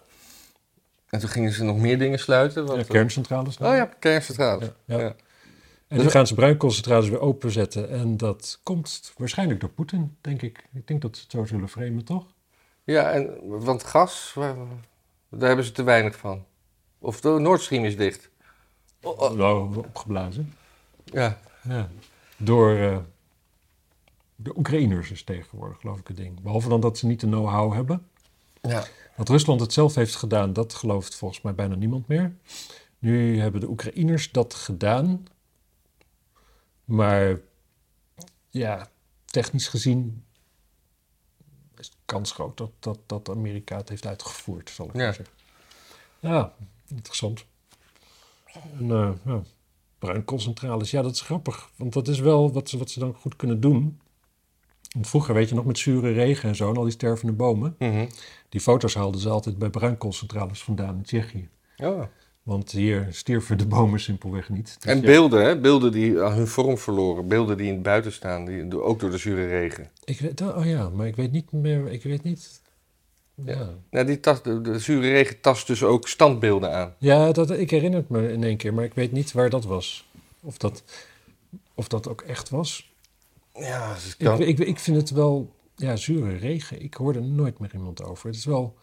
En toen gingen ze nog meer dingen sluiten. Want, ja kerncentrales. nou. Oh ja, kerncentrale. Ja, ja. Ja. En nu gaan ze bruinkoolcentrales weer openzetten. En dat komt waarschijnlijk door Poetin, denk ik. Ik denk dat ze het zo zullen framen, toch? Ja, en, want gas, waar- daar hebben ze te weinig van. Of de Nord Stream is dicht. Oh, oh. Nou, opgeblazen. Ja, Ja. Door eh, de Oekraïners is tegenwoordig, geloof ik, het ding. Behalve dan dat ze niet de know-how hebben. ja. Dat Rusland het zelf heeft gedaan, dat gelooft volgens mij bijna niemand meer. Nu hebben de Oekraïners dat gedaan. Maar ja, technisch gezien is de kans groot dat, dat, dat Amerika het heeft uitgevoerd, zal ik Ja. maar zeggen. Ja, interessant. En, eh, ja, bruinkoolcentrales, ja, dat is grappig. Want dat is wel wat ze, wat ze dan goed kunnen doen. Want vroeger, weet je nog, met zure regen en zo, en al die stervende bomen. Mhm. Die foto's haalden ze altijd bij bruinkoolcentrales vandaan in Tsjechië. Oh. Want hier stierven de bomen simpelweg niet. Dus En ja, beelden, hè? beelden die aan hun vorm verloren. Beelden die in het buiten staan, die, ook door de zure regen. ik weet, oh ja, maar ik weet niet meer. Ik weet niet. Ja, ja. Nou, die tas, de, de zure regen tast dus ook standbeelden aan. dat, ik herinner het me in één keer, maar ik weet niet waar dat was. Of dat, of dat ook echt was. Ja, dus Ik, ik, ik vind het wel, ja, zure regen. Ik hoorde er nooit meer iemand over. Het is wel,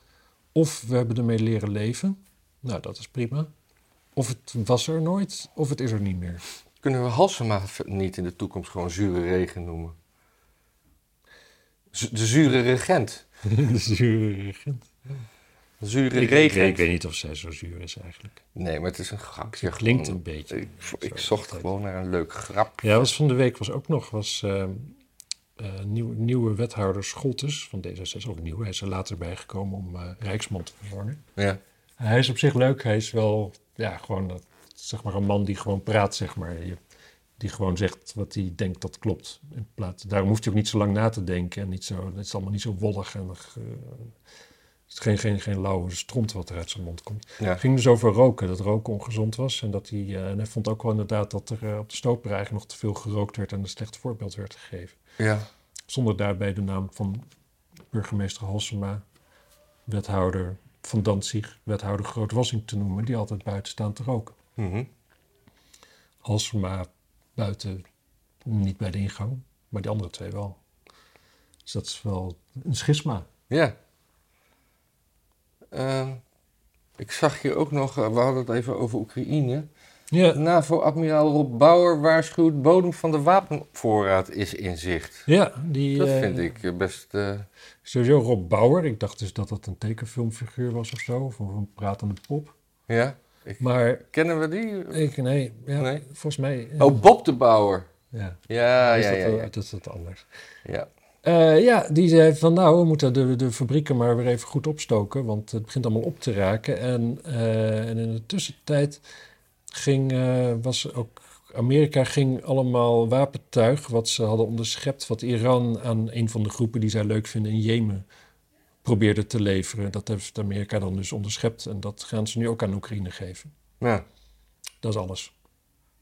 of we hebben ermee leren leven. Nou, dat is prima. Of het was er nooit, of het is er niet meer. Kunnen we Halsema niet in de toekomst gewoon zure regen noemen? Z- De zure regent. de zure regent. Zure Ik, ik, regen. ik weet niet of zij zo zuur is eigenlijk. Nee, maar het is een grapje. Het klinkt gewoon. een beetje. Ik, ik zo zocht gewoon naar een leuk grapje. Ja, was van de week was ook nog was, eh, eh, nieuw, nieuwe wethouder Scholtes van D66, ook nieuw. Hij is er later bijgekomen om Rijksman te vervangen. Ja. Hij is op zich leuk. Hij is wel ja, gewoon eh, zeg maar een man die gewoon praat, zeg maar. Je- die gewoon zegt wat hij denkt dat klopt. In plaats, daarom hoeft hij ook niet zo lang na te denken. En niet zo, het is allemaal niet zo wollig. En, eh, het is geen, geen, geen lauwe stront wat er uit zijn mond komt. Ja. Het ging dus over roken, dat roken ongezond was. En, dat hij, eh, en hij vond ook wel inderdaad dat er eh, op de eigenlijk nog te veel gerookt werd en een slecht voorbeeld werd gegeven. ja. Zonder daarbij de naam van burgemeester Halsema, wethouder van Danzig, wethouder Groot-Wassing te noemen, die altijd buiten staan te roken. Mhm. Halsema buiten, niet bij de ingang, maar die andere twee wel. Dus dat is wel een schisma. Ja. Ehm, ik zag hier ook nog, eh, we hadden het even over Oekraïne. Ja, NAVO-admiraal Rob Bauer waarschuwt bodem van de wapenvoorraad is in zicht. ja die, Dat eh, vind ik eh, best... Sowieso Rob Bauer. Ik dacht dus dat dat een tekenfilmfiguur was of zo, of een pratende pop. ja, ik, Maar kennen we die? ik, nee, ja, Nee? volgens mij... Oh, Bob de Bauer. ja, Ja, is ja, dat, ja. dat is dat anders. ja. Eh, ja, die zei van nou, we moeten de, de fabrieken maar weer even goed opstoken, want het begint allemaal op te raken. En, eh, en in de tussentijd ging, eh, was ook Amerika ging allemaal wapentuig wat ze hadden onderschept, wat Iran aan een van de groepen die zij leuk vinden in Jemen probeerde te leveren. Dat heeft Amerika dan dus onderschept. En dat gaan ze nu ook aan Oekraïne geven. Ja. Dat is alles. De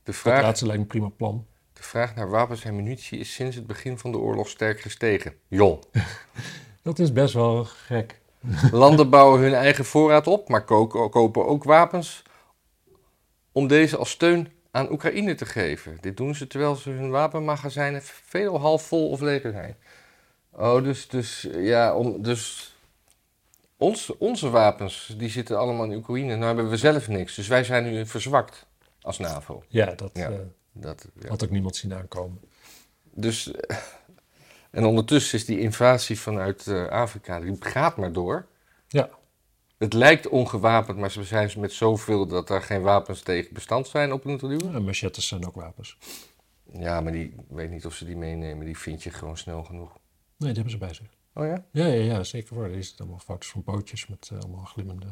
Dat vraag, laatste lijkt me een prima plan. de vraag naar wapens en munitie is sinds het begin van de oorlog sterk gestegen. Jol. Dat is best wel gek. Landen bouwen hun eigen voorraad op, maar ko- kopen ook wapens om deze als steun aan Oekraïne te geven. Dit doen ze terwijl ze hun wapenmagazijnen veel half vol of leeg zijn. Oh, dus, dus ja, om, dus ons, onze wapens die zitten allemaal in Oekraïne. Nou hebben we zelf niks, dus wij zijn nu verzwakt als NAVO. Ja, dat Ja. eh, Dat, ja. had ook niemand zien aankomen. Dus, eh, en ondertussen is die invasie vanuit eh, Afrika, die gaat maar door. Ja. Het lijkt ongewapend, maar ze zijn met zoveel dat er geen wapens tegen bestand zijn op een duwen. En machetes zijn ook wapens. Ja, maar die, weet niet of ze die meenemen. Die vind je gewoon snel genoeg. Nee, die hebben ze bij zich. Oh ja? Ja, ja, ja zeker waar. Er zitten allemaal foto's van bootjes met eh, allemaal glimmende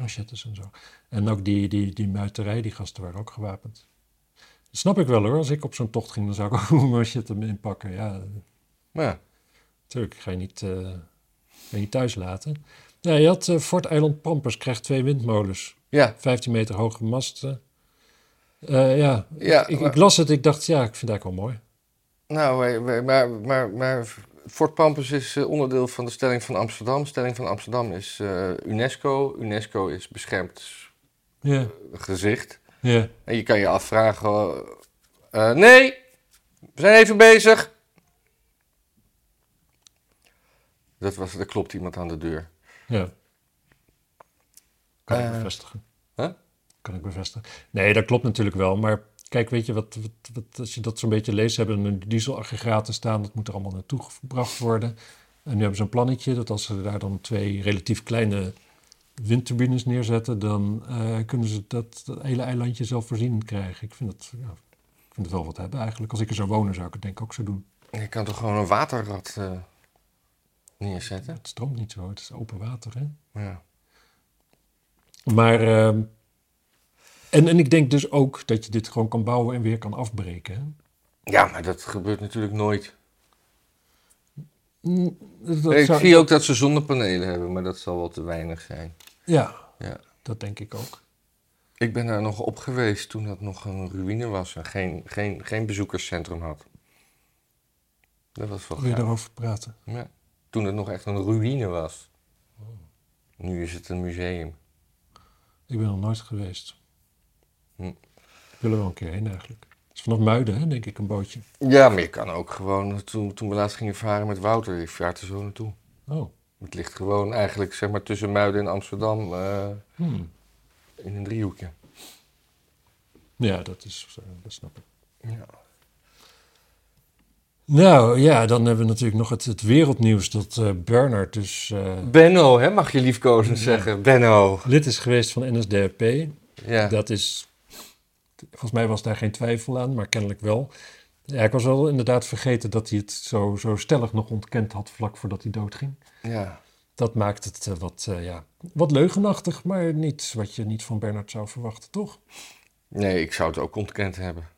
machetes en zo. En ook die, die, die muiterij, die gasten waren ook gewapend. Dat snap ik wel hoor. Als ik op zo'n tocht ging, dan zou ik ook een machete inpakken. Ja, Ja. natuurlijk. Ga je niet, eh, ga je niet thuis laten. Ja, je had eh, Fort Eiland Pampers, krijgt twee windmolens. Ja, 15 meter hoge masten. Ja, Ja, ik, maar- ik las het. Ik dacht, ja, ik vind eigenlijk wel mooi. nou, maar, maar, maar Fort Pampus is eh, onderdeel van de stelling van Amsterdam. Stelling van Amsterdam is eh, UNESCO. UNESCO is beschermd Ja, gezicht. ja. En je kan je afvragen... eh, eh, nee, we zijn even bezig. Dat was, er klopt iemand aan de deur. Ja. Kan ik Eh, bevestigen. huh? Kan ik bevestigen. Nee, dat klopt natuurlijk wel. Maar kijk, weet je, wat, wat, wat, als je dat zo'n beetje leest, hebben een dieselaggregaten staan. Dat moet er allemaal naartoe gebracht worden. En nu hebben ze een plannetje dat als ze daar dan twee relatief kleine windturbines neerzetten, dan eh, kunnen ze dat, dat hele eilandje zelfvoorzienend krijgen. Ik vind, het, ja, ik vind het wel wat hebben eigenlijk. Als ik er zou wonen, zou ik het denk ik ook zo doen. Je kan toch gewoon een waterrad eh, neerzetten? Het stroomt niet zo, het is open water, hè? Ja. Maar, ehm, en, en ik denk dus ook dat je dit gewoon kan bouwen en weer kan afbreken. Hè? ja, maar dat gebeurt natuurlijk nooit. Mm, dat ik zou- zie ook dat ze zonnepanelen hebben, maar dat zal wel te weinig zijn. Ja, Ja. dat denk ik ook. Ik ben daar nog op geweest toen dat nog een ruïne was en geen, geen, geen bezoekerscentrum had. Dat was wel Wil je daarover praten? Ja. Toen het nog echt een ruïne was. Nu is het een museum. Ik ben nog nooit geweest. Hm. Ik wil er wel een keer heen eigenlijk. Het is vanaf Muiden, hè, denk ik, een bootje. Ja, maar je kan ook gewoon, toen, toen we laatst gingen varen met Wouter, ik vaart er zo naartoe. Oh, Het ligt gewoon eigenlijk zeg maar tussen Muiden en Amsterdam eh, hmm. in een driehoekje. ja, dat is, eh, dat snap ik. Ja. Nou ja, dan hebben we natuurlijk nog het, het wereldnieuws dat eh Bernard dus Benno, hè, mag je liefkozend Ja. zeggen. Benno. lid is geweest van NSDAP. Ja. Dat is, volgens mij was daar geen twijfel aan, maar kennelijk wel. Ja, ik was wel inderdaad vergeten dat hij het zo, zo stellig nog ontkend had vlak voordat hij doodging. ja. Dat maakt het eh, wat, eh, ja, wat leugenachtig, maar niet wat je niet van Bernard zou verwachten, toch? Nee, ik zou het ook ontkend hebben.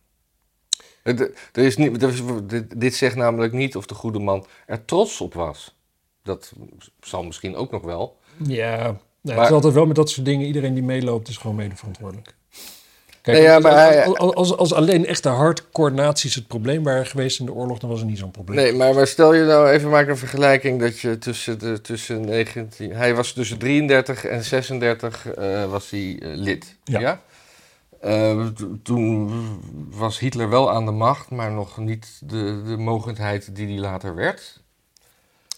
Het- Er is niet, er is, dit, dit zegt namelijk niet of de goede man er trots op was. Dat zal misschien ook nog wel. Ja, nou, het Maar- is altijd wel met dat soort dingen. Iedereen die meeloopt is gewoon mede verantwoordelijk. Kijk, ja, maar als, hij- als, als, als alleen echte hardcore naties het probleem waren geweest in de oorlog, dan was er niet zo'n probleem. Nee, maar, maar stel je nou even maak een vergelijking dat je tussen, de, tussen 19... Hij was tussen 33 en 36 eh, was hij eh, lid. Ja. Ja. Eh, toen was Hitler wel aan de macht, maar nog niet de, de mogendheid die hij later werd.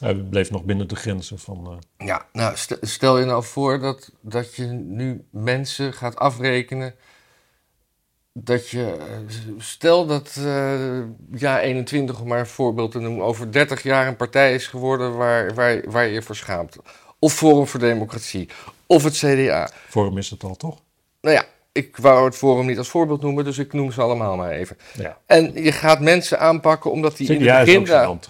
Hij bleef nog binnen de grenzen van... Ja, nou, st- stel je nou voor dat, dat je nu mensen gaat afrekenen. Dat je, stel dat eh ja 21, om maar een voorbeeld te noemen, over 30 jaar een partij is geworden waar, waar, waar je je voor schaamt. Of Forum voor Democratie, of het CDA. Forum is het al, toch? Nou ja, ik wou het Forum niet als voorbeeld noemen, dus ik noem ze allemaal maar even. Ja. En je gaat mensen aanpakken omdat die in de begindagen...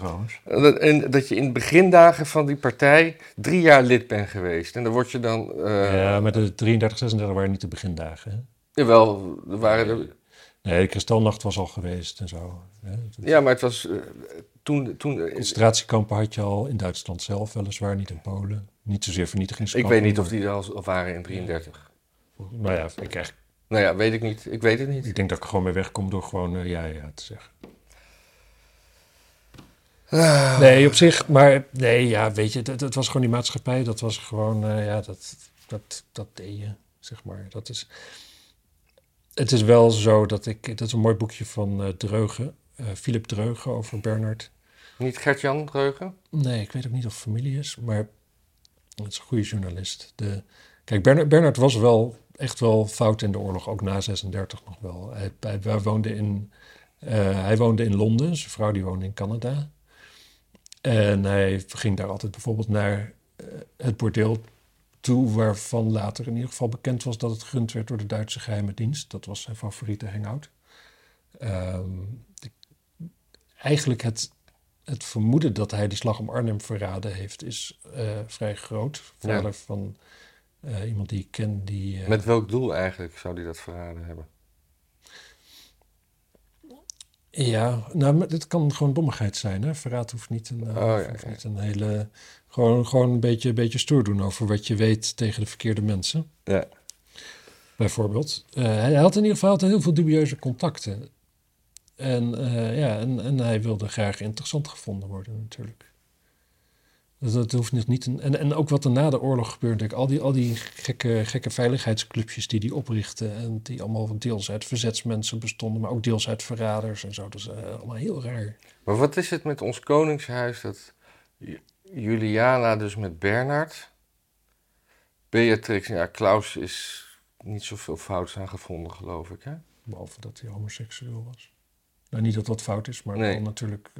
Dat, en dat je in de begindagen van die partij drie jaar lid bent geweest. En dan word je dan. eh ja, maar de 33, 36 waren niet de begindagen. Jawel, er waren er. Nee, de Kristalnacht was al geweest en zo. Hè? Ja, maar het was. eh, toen, toen, Concentratiekampen had je al in Duitsland zelf, weliswaar niet in Polen. Niet zozeer ik vernietigingskampen. weet niet of die er al waren in 33. Nou ja, ik, echt, Nou ja, weet ik niet. Ik weet het niet. ik denk dat ik gewoon mee wegkom door gewoon eh, ja, ja te zeggen. Ah. Nee, op zich, maar nee, ja, weet je, dat, dat was gewoon die maatschappij. Dat was gewoon, eh, ja, dat, dat, dat deed je, zeg maar. Dat is, het is wel zo dat ik, dat is een mooi boekje van eh Dreugen, eh, Philip Dreugen over Bernard. Niet Gert-Jan Dreugen? Nee, ik weet ook niet of het familie is, maar het is een goede journalist. De, kijk, Bernard, Bernard was wel echt wel fout in de oorlog, ook na 36 nog wel. Hij, hij, hij woonde in, eh, hij woonde in Londen, zijn vrouw die woonde in Canada. En hij ging daar altijd bijvoorbeeld naar het bordeel toe, waarvan later in ieder geval bekend was dat het gerund werd door de Duitse geheime dienst. Dat was zijn favoriete hangout. Ehm, de- eigenlijk het, het vermoeden dat hij die slag om Arnhem verraden heeft, is eh, vrij groot. Vader van eh, iemand die ik ken, die... eh, Met welk doel eigenlijk zou die dat verraden hebben? Ja, nou, dit kan gewoon dommigheid zijn. Hè? Verraad hoeft niet een, eh, Oh, ja, hoeft niet een hele... Gewoon, gewoon een beetje, beetje stoer doen over wat je weet tegen de verkeerde mensen. Ja. Bijvoorbeeld. Eh, hij had in ieder geval altijd heel veel dubieuze contacten. En, eh, ja, en, en hij wilde graag interessant gevonden worden natuurlijk. Dus dat hoeft nog niet... Een, en, en ook wat er na de oorlog gebeurde. Kijk, al die, al die gekke, gekke veiligheidsclubjes die hij oprichtte... en die allemaal deels uit verzetsmensen bestonden... maar ook deels uit verraders en zo. Dat is eh, allemaal heel raar. Maar wat is het met ons koningshuis dat Ju- Juliana dus met Bernard, Beatrix, ja, Klaus is niet zoveel fouts aan gevonden, geloof ik, hè? Behalve dat hij homoseksueel was. Nou, niet dat dat fout is, maar Nee. wel natuurlijk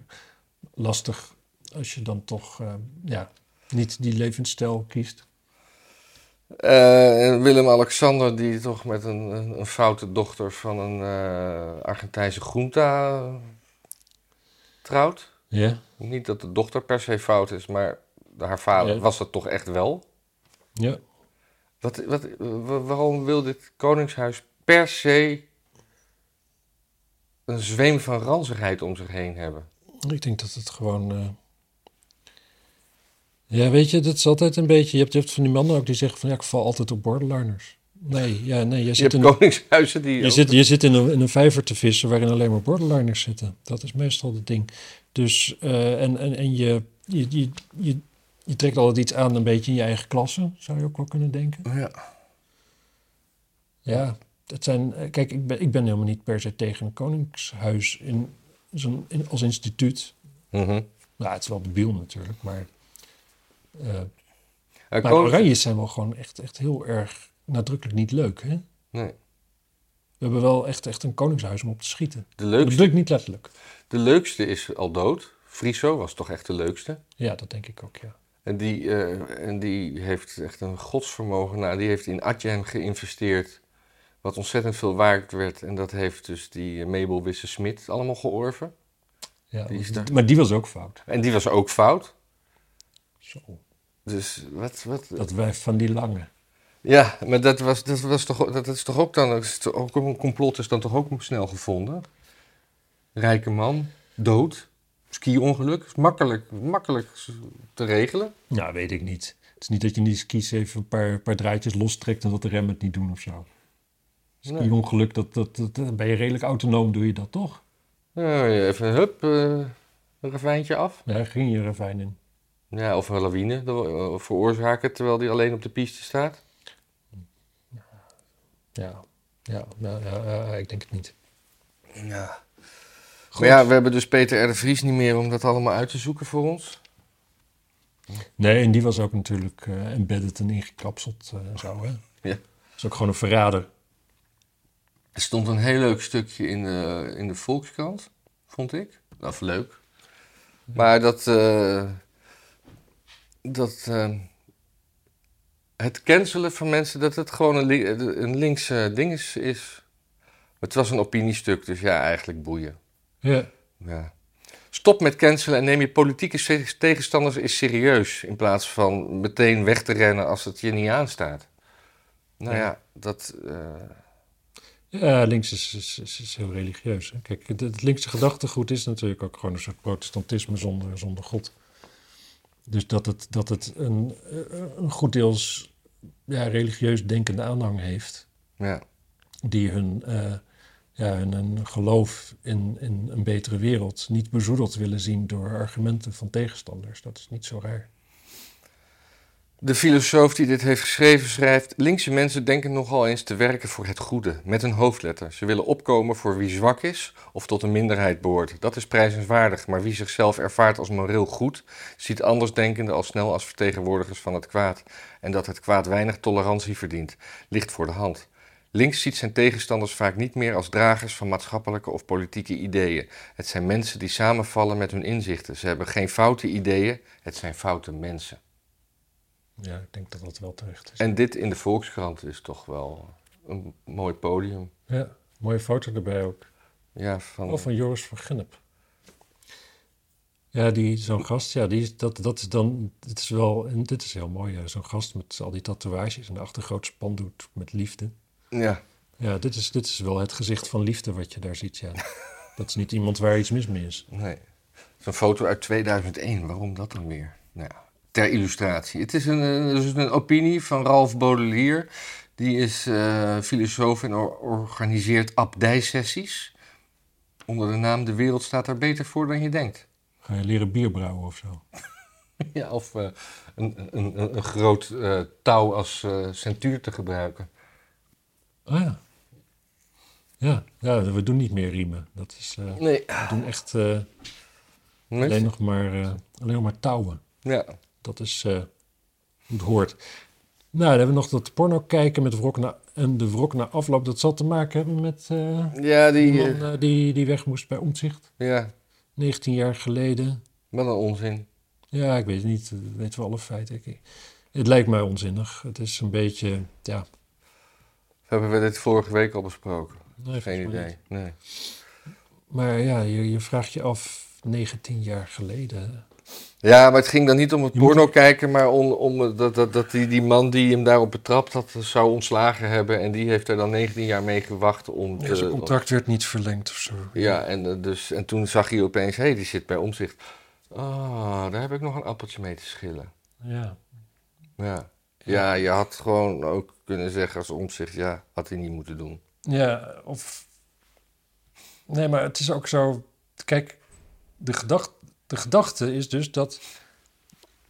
lastig als je dan toch eh, ja, niet die levensstijl kiest. Eh, Willem-Alexander, die toch met een, een, een foute dochter van een eh, Argentijnse eh, trouwt. Ja. Niet dat de dochter per se fout is, maar haar vader was dat toch echt wel. ja. Wat, wat, wa- waarom wil dit koningshuis per se een zweem van ranzigheid om zich heen hebben? Ik denk dat het gewoon. Ja, weet je, dat is altijd een beetje. Je hebt, je hebt van die mannen ook die zeggen van ja, ik val altijd op borderliners. Nee, ja, nee, je zit, in, koningshuizen die... je ook- zit, je zit in, een, in een vijver te vissen waarin alleen maar borderliners zitten. Dat is meestal het ding. Dus, eh, en, en, en je, je, je, je, je trekt altijd iets aan een beetje in je eigen klasse, zou je ook wel kunnen denken. Ja. Ja, dat zijn. eh, Kijk, ik ben, ik ben helemaal niet per se tegen een koningshuis in, zo'n- in, als instituut. Mhm. Nou, het is wel debiel natuurlijk, maar. Eh maar koning- Oranjes zijn wel gewoon echt, echt heel erg nadrukkelijk niet leuk, hè? Nee. We hebben wel echt, echt een koningshuis om op te schieten. De Dat leukste, ik niet letterlijk. de leukste is al dood. Friso was toch echt de leukste. Ja, dat denk ik ook, ja. En die, eh, en die heeft echt een godsvermogen. Nou, die heeft in Atjem geïnvesteerd. Wat ontzettend veel waard werd. En dat heeft dus die eh, Mabel Wisse-Smit allemaal georven. ja Die daar. Maar die was ook fout. En die was ook fout. Zo, Dus wat... wat dat wijf van die lange. Ja, maar dat, was, dat, was toch, dat is toch ook dan... ook een complot is dan toch ook snel gevonden? Rijke man, dood, ski-ongeluk. Is makkelijk, makkelijk te regelen. Nou, weet ik niet. Het is niet dat je niet kies even een paar, paar draadjes lostrekt en dat de remmen het niet doen of zo. Nee. Die ongeluk, dat, dat, dat, ben je redelijk autonoom, doe je dat toch? Ja, even hup, eh, een ravijntje af. Daar ging je ravijn in. Ja, of een lawine eh, veroorzaken terwijl die alleen op de piste staat. Ja, ja, nou, ja, ja, ik denk het niet. Ja. Goed. Maar ja, we hebben dus Peter R. de Vries niet meer om dat allemaal uit te zoeken voor ons. Nee, en die was ook natuurlijk eh, embedded en ingekapseld eh, en zo, hè? Ja. Dat is ook gewoon een verrader. Er stond een heel leuk stukje in de, in de Volkskrant, vond ik. Of leuk. Maar dat, eh, dat eh, het cancelen van mensen, dat het gewoon een, li- een links eh, ding is, is. Het was een opiniestuk, dus ja, eigenlijk boeien. Ja. Ja. Stop met cancelen en neem je politieke tegenstanders eens serieus. In plaats van meteen weg te rennen als het je niet aanstaat. Nou Ja. ja, dat. eh, Ja, links is, is, is, is heel religieus. Hè. Kijk, het, het linkse gedachtegoed is natuurlijk ook gewoon een soort protestantisme zonder, zonder God. Dus dat het, dat het een, eh, een goed deels ja, religieus denkende aanhang heeft, Ja. die hun, eh, ja, hun, hun geloof in, in een betere wereld niet bezoedeld willen zien door argumenten van tegenstanders. Dat is niet zo raar. De filosoof die dit heeft geschreven schrijft: Linkse mensen denken nogal eens te werken voor het goede, met een hoofdletter. Ze willen opkomen voor wie zwak is of tot een minderheid behoort. Dat is prijzenswaardig, maar wie zichzelf ervaart als moreel goed, ziet andersdenkenden al snel als vertegenwoordigers van het kwaad. En dat het kwaad weinig tolerantie verdient, ligt voor de hand. Links ziet zijn tegenstanders vaak niet meer als dragers van maatschappelijke of politieke ideeën. Het zijn mensen die samenvallen met hun inzichten. Ze hebben geen foute ideeën, het zijn foute mensen. Ja, ik denk dat dat wel terecht is. En dit in de Volkskrant is toch wel een mooi podium. Ja, mooie foto erbij ook. Ja, van, Of van Joris van Gennep. Ja, die, zo'n gast, ja, die, dat, dat is dan, dit is wel, en dit is heel mooi, ja, zo'n gast met al die tatoeages en de achtergroot spandoek met liefde. ja, Ja, dit is, dit is wel het gezicht van liefde wat je daar ziet, ja. Dat is niet iemand waar iets mis mee is. nee. Zo'n foto uit 2001, waarom dat dan weer? Nou ja, ter illustratie. Het is een, eh, dus een opinie van Ralf Baudelaire. Die is eh, filosoof en or- organiseert abdijsessies. Onder de naam De wereld staat er beter voor dan je denkt. Ga je leren bier brouwen of zo? Ja, of eh, een, een, groot touw als centuur te gebruiken. Ah ja. Ja, ja, we doen niet meer riemen. Dat is, Nee. we doen echt Nee. alleen nog maar, alleen nog maar touwen. Ja. Dat is eh, hoe het hoort. Nou, dan hebben we nog dat porno kijken met wrok na, en de wrok na afloop. Dat zal te maken hebben met eh, Ja, die die... man eh, eh, die, die weg moest bij Omtzigt. ja, 19 jaar geleden. wat een onzin. Ja, ik weet het niet. Dat weten we alle feiten. Ik- Het lijkt mij onzinnig. Het is een beetje, ja... Hebben we dit vorige week al besproken? nee, Geen idee. niet. Nee. Maar ja, je, je vraagt je af, 19 jaar geleden... Ja, maar het ging dan niet om het Je moet- porno kijken, maar om, om dat, dat, dat die, die man die hem daarop betrapt had, zou ontslagen hebben. En die heeft er dan 19 jaar mee gewacht om Ja, te... zijn contract werd niet verlengd of zo. Ja, en, eh, dus, en toen zag hij opeens, hé, hey, die zit bij omzicht. Ah, daar heb ik nog een appeltje mee te schillen. Ja. Ja. ja, je had gewoon ook kunnen zeggen als omzicht, ja, had hij niet moeten doen. Ja, of... Nee, maar het is ook zo... Kijk, de, gedacht, de gedachte is dus dat...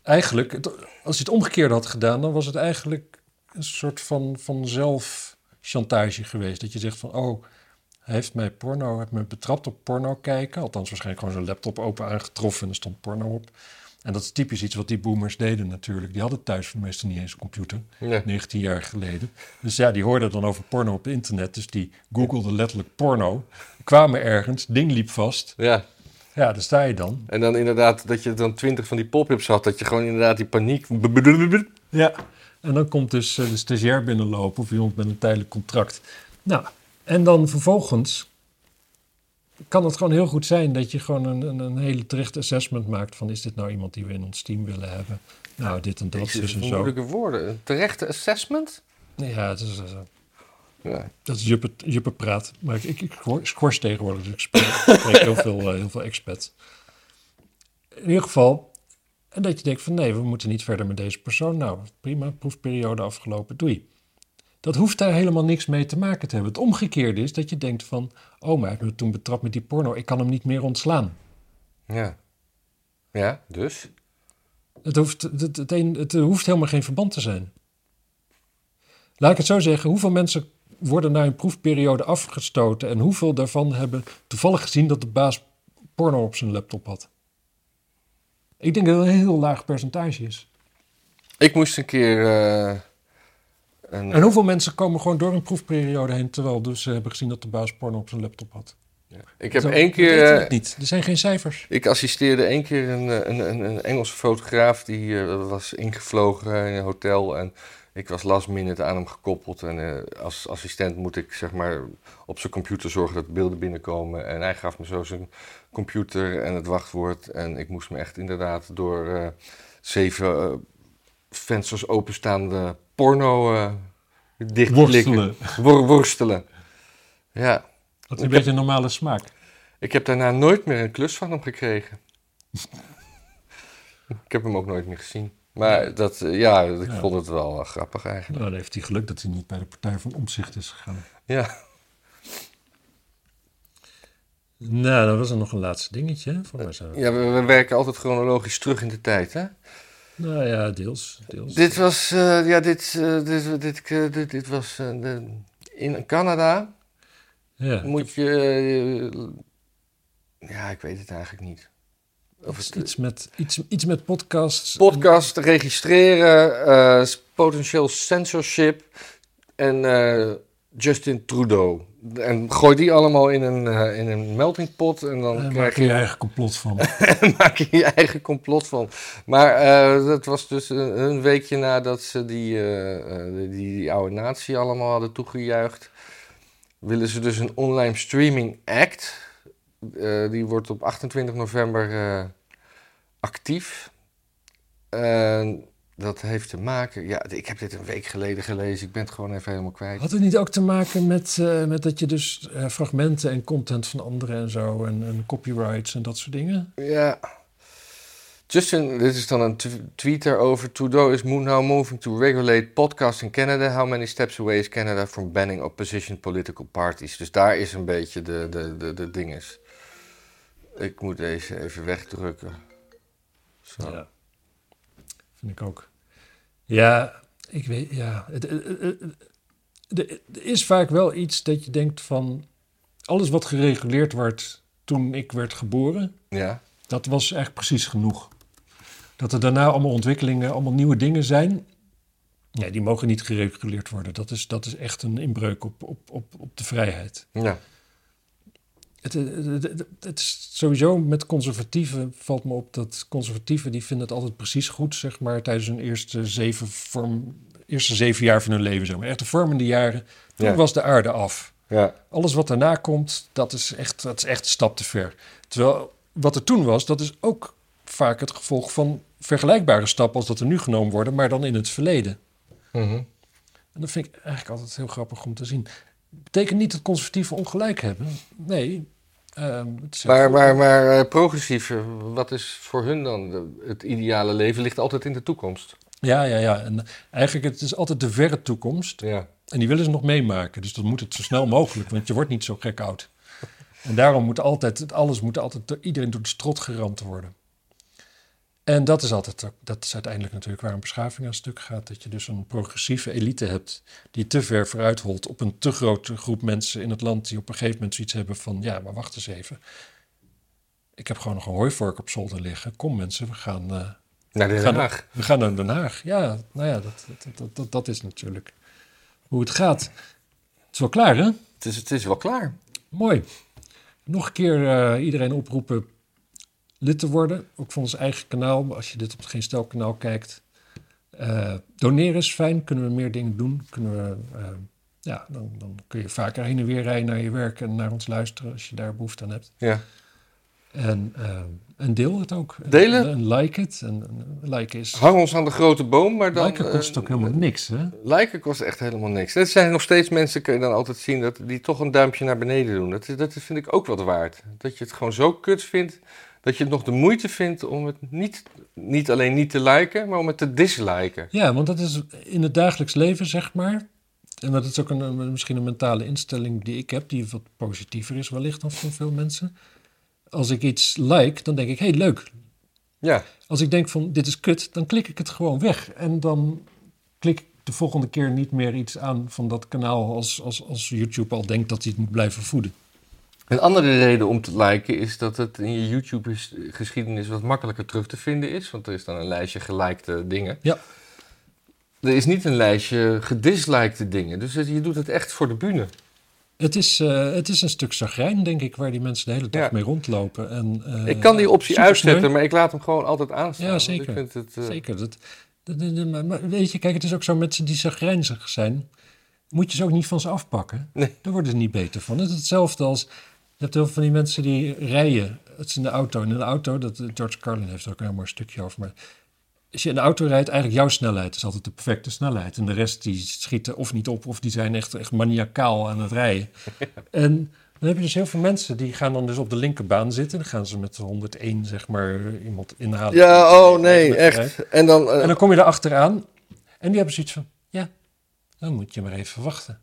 Eigenlijk, het- als je het omgekeerde had gedaan... dan was het eigenlijk een soort van, van zelfchantage geweest. Dat je zegt van, oh... Hij heeft mij porno, heeft me betrapt op porno kijken. Althans, waarschijnlijk gewoon zijn laptop open aangetroffen en er stond porno op. En dat is typisch iets wat die boomers deden natuurlijk. Die hadden thuis meestal niet eens een computer. Ja. 19 jaar geleden. Dus ja, die hoorden dan over porno op internet. Dus die googelden letterlijk porno. Kwamen ergens, ding liep vast. ja, Ja, daar sta je dan. en dan inderdaad dat je dan 20 van die pop-ups had, dat je gewoon inderdaad die paniek... Ja. En dan komt dus eh, de stagiair binnenlopen of iemand met een tijdelijk contract. Nou, en dan vervolgens kan het gewoon heel goed zijn dat je gewoon een, een, een hele terecht assessment maakt van is dit nou iemand die we in ons team willen hebben? Nou, dit en dat, dus en zo. moeilijke woorden. Een terechte assessment? Ja, het is, dat is juppe, juppe praat. Maar ik, ik, ik hoor- squash tegenwoordig, dus ik spreek, heel, veel, eh, heel veel expats. In ieder geval, en dat je denkt van nee, we moeten niet verder met deze persoon. Nou, prima, proefperiode afgelopen, doei. Dat hoeft daar helemaal niks mee te maken te hebben. Het omgekeerde is dat je denkt van, oh, maar hij me toen betrapt met die porno, ik kan hem niet meer ontslaan. Ja. Ja, dus? Het hoeft, het, het, een, het hoeft helemaal geen verband te zijn. Laat ik het zo zeggen, hoeveel mensen worden na een proefperiode afgestoten en hoeveel daarvan hebben toevallig gezien dat de baas porno op zijn laptop had? Ik denk dat het een heel laag percentage is. Ik moest een keer... eh, een, En hoeveel mensen komen gewoon door een proefperiode heen terwijl dus ze hebben gezien dat de baas porno op zijn laptop had? ik heb Zo, één keer... weten eh, het niet. Er zijn geen cijfers. Ik assisteerde één keer een, eh, een, een, een Engelse fotograaf die was ingevlogen in een hotel. En ik was last minute aan hem gekoppeld. En eh, als assistent moet ik zeg maar op zijn computer zorgen dat beelden binnenkomen. En hij gaf me zo zijn computer en het wachtwoord. En ik moest me echt inderdaad door eh, zeven eh, vensters openstaande porno dichtklikken. Worstelen. Wor- worstelen. Ja. Had een beetje een normale smaak. Ik heb daarna nooit meer een klus van hem gekregen. ik heb hem ook nooit meer gezien. Maar dat, eh, ja, ik Ja. vond het wel eh, grappig eigenlijk. Nou, dan heeft hij geluk dat hij niet bij de Partij van Omzicht is gegaan. Ja. Nou, dan was er nog een laatste dingetje. Voor mij Ja, we, we werken altijd chronologisch terug in de tijd, hè? Nou ja, deels. deels. Dit was, eh, ja, dit, dit, dit, dit, dit was de- in Canada. ja. Moet je, ja, ik weet het eigenlijk niet. Of Iets, het, iets, met, iets, iets met podcasts. podcast registreren, eh, potentieel censorship en eh, Justin Trudeau. En gooi die allemaal in een, eh, in een melting pot en dan krijg je je eigen complot van. maak je je eigen complot van. Maar dat was dus een, een weekje nadat ze die, die, die oude natie allemaal hadden toegejuicht. Willen ze dus een online streaming act. Eh, die wordt op 28 november eh, actief. En dat heeft te maken. Ja, ik heb dit een week geleden gelezen. Ik ben het gewoon even helemaal kwijt. Had het niet ook te maken met, eh, met dat je dus fragmenten en content van anderen en zo... En, en copyrights en dat soort dingen? Ja. Justin, dit is dan een tw- tweet daarover. Trudeau is now moving to regulate podcasts in Canada. How many steps away is Canada from banning opposition political parties? Dus daar is een beetje de, de, de, de dinges. Ik moet deze even wegdrukken. Zo. Ja. Vind ik ook. Ja, ik weet, ja. Er is vaak wel iets dat je denkt van... Alles wat gereguleerd wordt toen ik werd geboren... Ja. dat was eigenlijk precies genoeg. Dat er daarna allemaal ontwikkelingen, allemaal nieuwe dingen zijn... Nee, die mogen niet gereguleerd worden. Dat is, dat is echt een inbreuk op, op, op, op de vrijheid. Ja. Het, het, het- het- het is sowieso met conservatieven valt me op dat conservatieven die vinden het altijd precies goed, zeg maar, tijdens hun eerste zeven, vorm, eerste zeven jaar van hun leven. Zeg maar. Echt de vormende jaren, toen Ja. was de aarde af. Ja. Alles wat daarna komt, dat is, echt, dat is echt een stap te ver. Terwijl wat er toen was, dat is ook vaak het gevolg van vergelijkbare stappen als dat er nu genomen worden, maar dan in het verleden. Mhm. En dat vind ik eigenlijk altijd heel grappig om te zien. Betekent niet dat conservatieven ongelijk hebben. Nee. ehm, Maar, maar, maar eh, progressief, eh, wat is voor hun dan het ideale leven? Ligt altijd in de toekomst. Ja, ja, ja. En eigenlijk het is altijd de verre toekomst. Ja. En die willen ze nog meemaken. Dus dan moet het zo snel mogelijk, want je wordt niet zo gek oud. En daarom moet altijd, alles moet altijd door iedereen door de strot geramd worden. En dat is altijd, ook- dat is uiteindelijk natuurlijk waar een beschaving aan stuk gaat. Dat je dus een progressieve elite hebt die te ver vooruit holt op een te grote groep mensen in het land die op een gegeven moment zoiets hebben van, ja, maar wacht eens even. Ik heb gewoon nog een hooivork op zolder liggen. Kom mensen, we gaan, eh, Naar Den Gaan- Haag. we gaan naar Den Haag. Ja, nou ja, dat, dat, dat, dat, dat is natuurlijk hoe het gaat. Het is wel klaar, hè? Het is, het is wel klaar. Mooi. Nog een keer eh, iedereen oproepen lid te worden. Ook van ons eigen kanaal. Als je dit op het Geen Stel kanaal kijkt. Eh, doneren is fijn. Kunnen we meer dingen doen. Kunnen we, eh, ja, dan, dan kun je vaker heen en weer rijden naar je werk en naar ons luisteren als je daar behoefte aan hebt. Ja. En, eh, en deel het ook. Delen? En, en like het. En, en like is... Hang ons aan de grote boom, maar dan... Liken kost ook helemaal niks, hè? Liken kost echt helemaal niks. Er zijn nog steeds mensen, kun je dan altijd zien, dat die toch een duimpje naar beneden doen. Dat, is- dat vind ik ook wat waard. Dat je het gewoon zo kut vindt, dat je het nog de moeite vindt om het niet, niet alleen niet te liken, maar om het te disliken. Ja, want dat is in het dagelijks leven, zeg maar. En dat is ook een, misschien een mentale instelling die ik heb, die wat positiever is wellicht dan van veel mensen. Als ik iets like, dan denk ik, hé, hey, leuk. Ja, Als ik denk van, dit is kut, dan klik ik het gewoon weg. En dan klik ik de volgende keer niet meer iets aan van dat kanaal als, als, als YouTube al denkt dat hij het moet blijven voeden. Een andere reden om te liken is dat het in je YouTube-geschiedenis wat makkelijker terug te vinden is. Want er is dan een lijstje gelikte dingen. Ja. Er is niet een lijstje gedislikte dingen. Dus het- je doet het echt voor de bühne. Het is, eh, het is een stuk zagrijn, denk ik, waar die mensen de hele dag Ja. mee rondlopen. En, eh, ik kan die optie uitzetten, maar ik laat hem gewoon altijd aanstaan. Ja, zeker. Ik vind het, eh, Zeker. Dat, dat- maar- weet je, kijk, het is ook zo met ze die zagrijnzig zijn. Moet je ze ook niet van ze afpakken. Nee. Daar worden ze niet beter van. Het is hetzelfde als... Je hebt heel veel van die mensen die rijden. Het is in de auto. En in de auto, dat, George Carlin heeft er ook een heel mooi stukje over. Maar als je in de auto rijdt, eigenlijk jouw snelheid is altijd de perfecte snelheid. En de rest die schieten of niet op, of die zijn echt, echt maniacaal aan het rijden. en dan heb je dus heel veel mensen die gaan dan dus op de linkerbaan zitten. Dan gaan ze met 101 zeg maar iemand inhalen. Ja, oh nee, echt. En dan, eh, En dan kom je er achteraan en die hebben zoiets van, ja, dan moet je maar even wachten.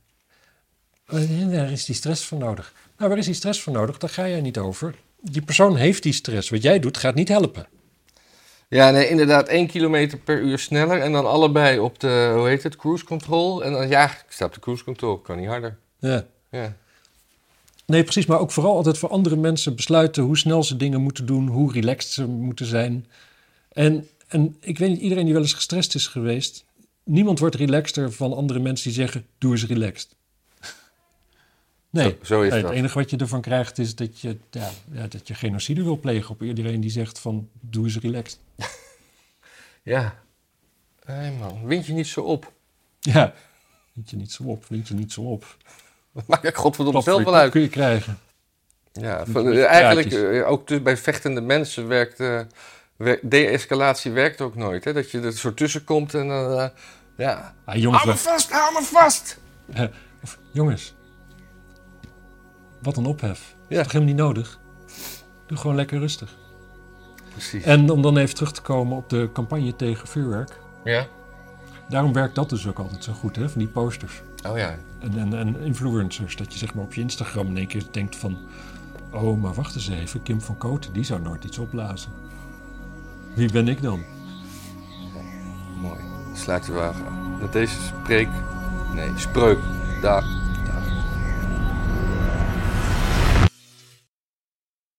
Daar is die stress voor nodig. Nou, waar is die stress voor nodig? Daar ga jij niet over. Die persoon heeft die stress. Wat jij doet, gaat niet helpen. ja, nee, inderdaad, 1 kilometer per uur sneller. En dan allebei op de, hoe heet het, cruise control. En dan, ja, ik sta op de cruise control, kan niet harder. Ja. Ja. Nee, precies. Maar ook vooral altijd voor andere mensen besluiten hoe snel ze dingen moeten doen, hoe relaxed ze moeten zijn. En, en ik weet niet, iedereen die wel eens gestrest is geweest, niemand wordt relaxter van andere mensen die zeggen: doe eens relaxed. Nee, Zo, zo is Nee, het dat. enige wat je ervan krijgt is dat je, ja, dat je genocide wil plegen op iedereen die zegt van doe eens relaxed. Ja. Nee man, wind je niet zo op. Ja, vind je niet zo op, vind je niet zo op. Dat maakt ik godverdomme zelf wel uit. kun je krijgen. Ja, eh, eigenlijk eh, ook dus bij vechtende mensen werkt... eh, de-escalatie werkt ook nooit. Hè? Dat je er zo tussen komt en dan... ja. Ah, jongens, Hou me vast, hou me vast! of, jongens, wat een ophef. Ja. Is toch helemaal niet nodig? Doe gewoon lekker rustig. Precies. En om dan even terug te komen op de campagne tegen vuurwerk. Ja? Daarom werkt dat dus ook altijd zo goed, hè? Van die posters. Oh ja. En, en, en influencers. Dat je zeg maar op je Instagram in één keer denkt van... Oh, maar wacht eens even. Kim van Koten, die zou nooit iets opblazen. Wie ben ik dan? Mooi. Sluit de wagen aan. Met deze spreek... Nee, spreuk. Dag.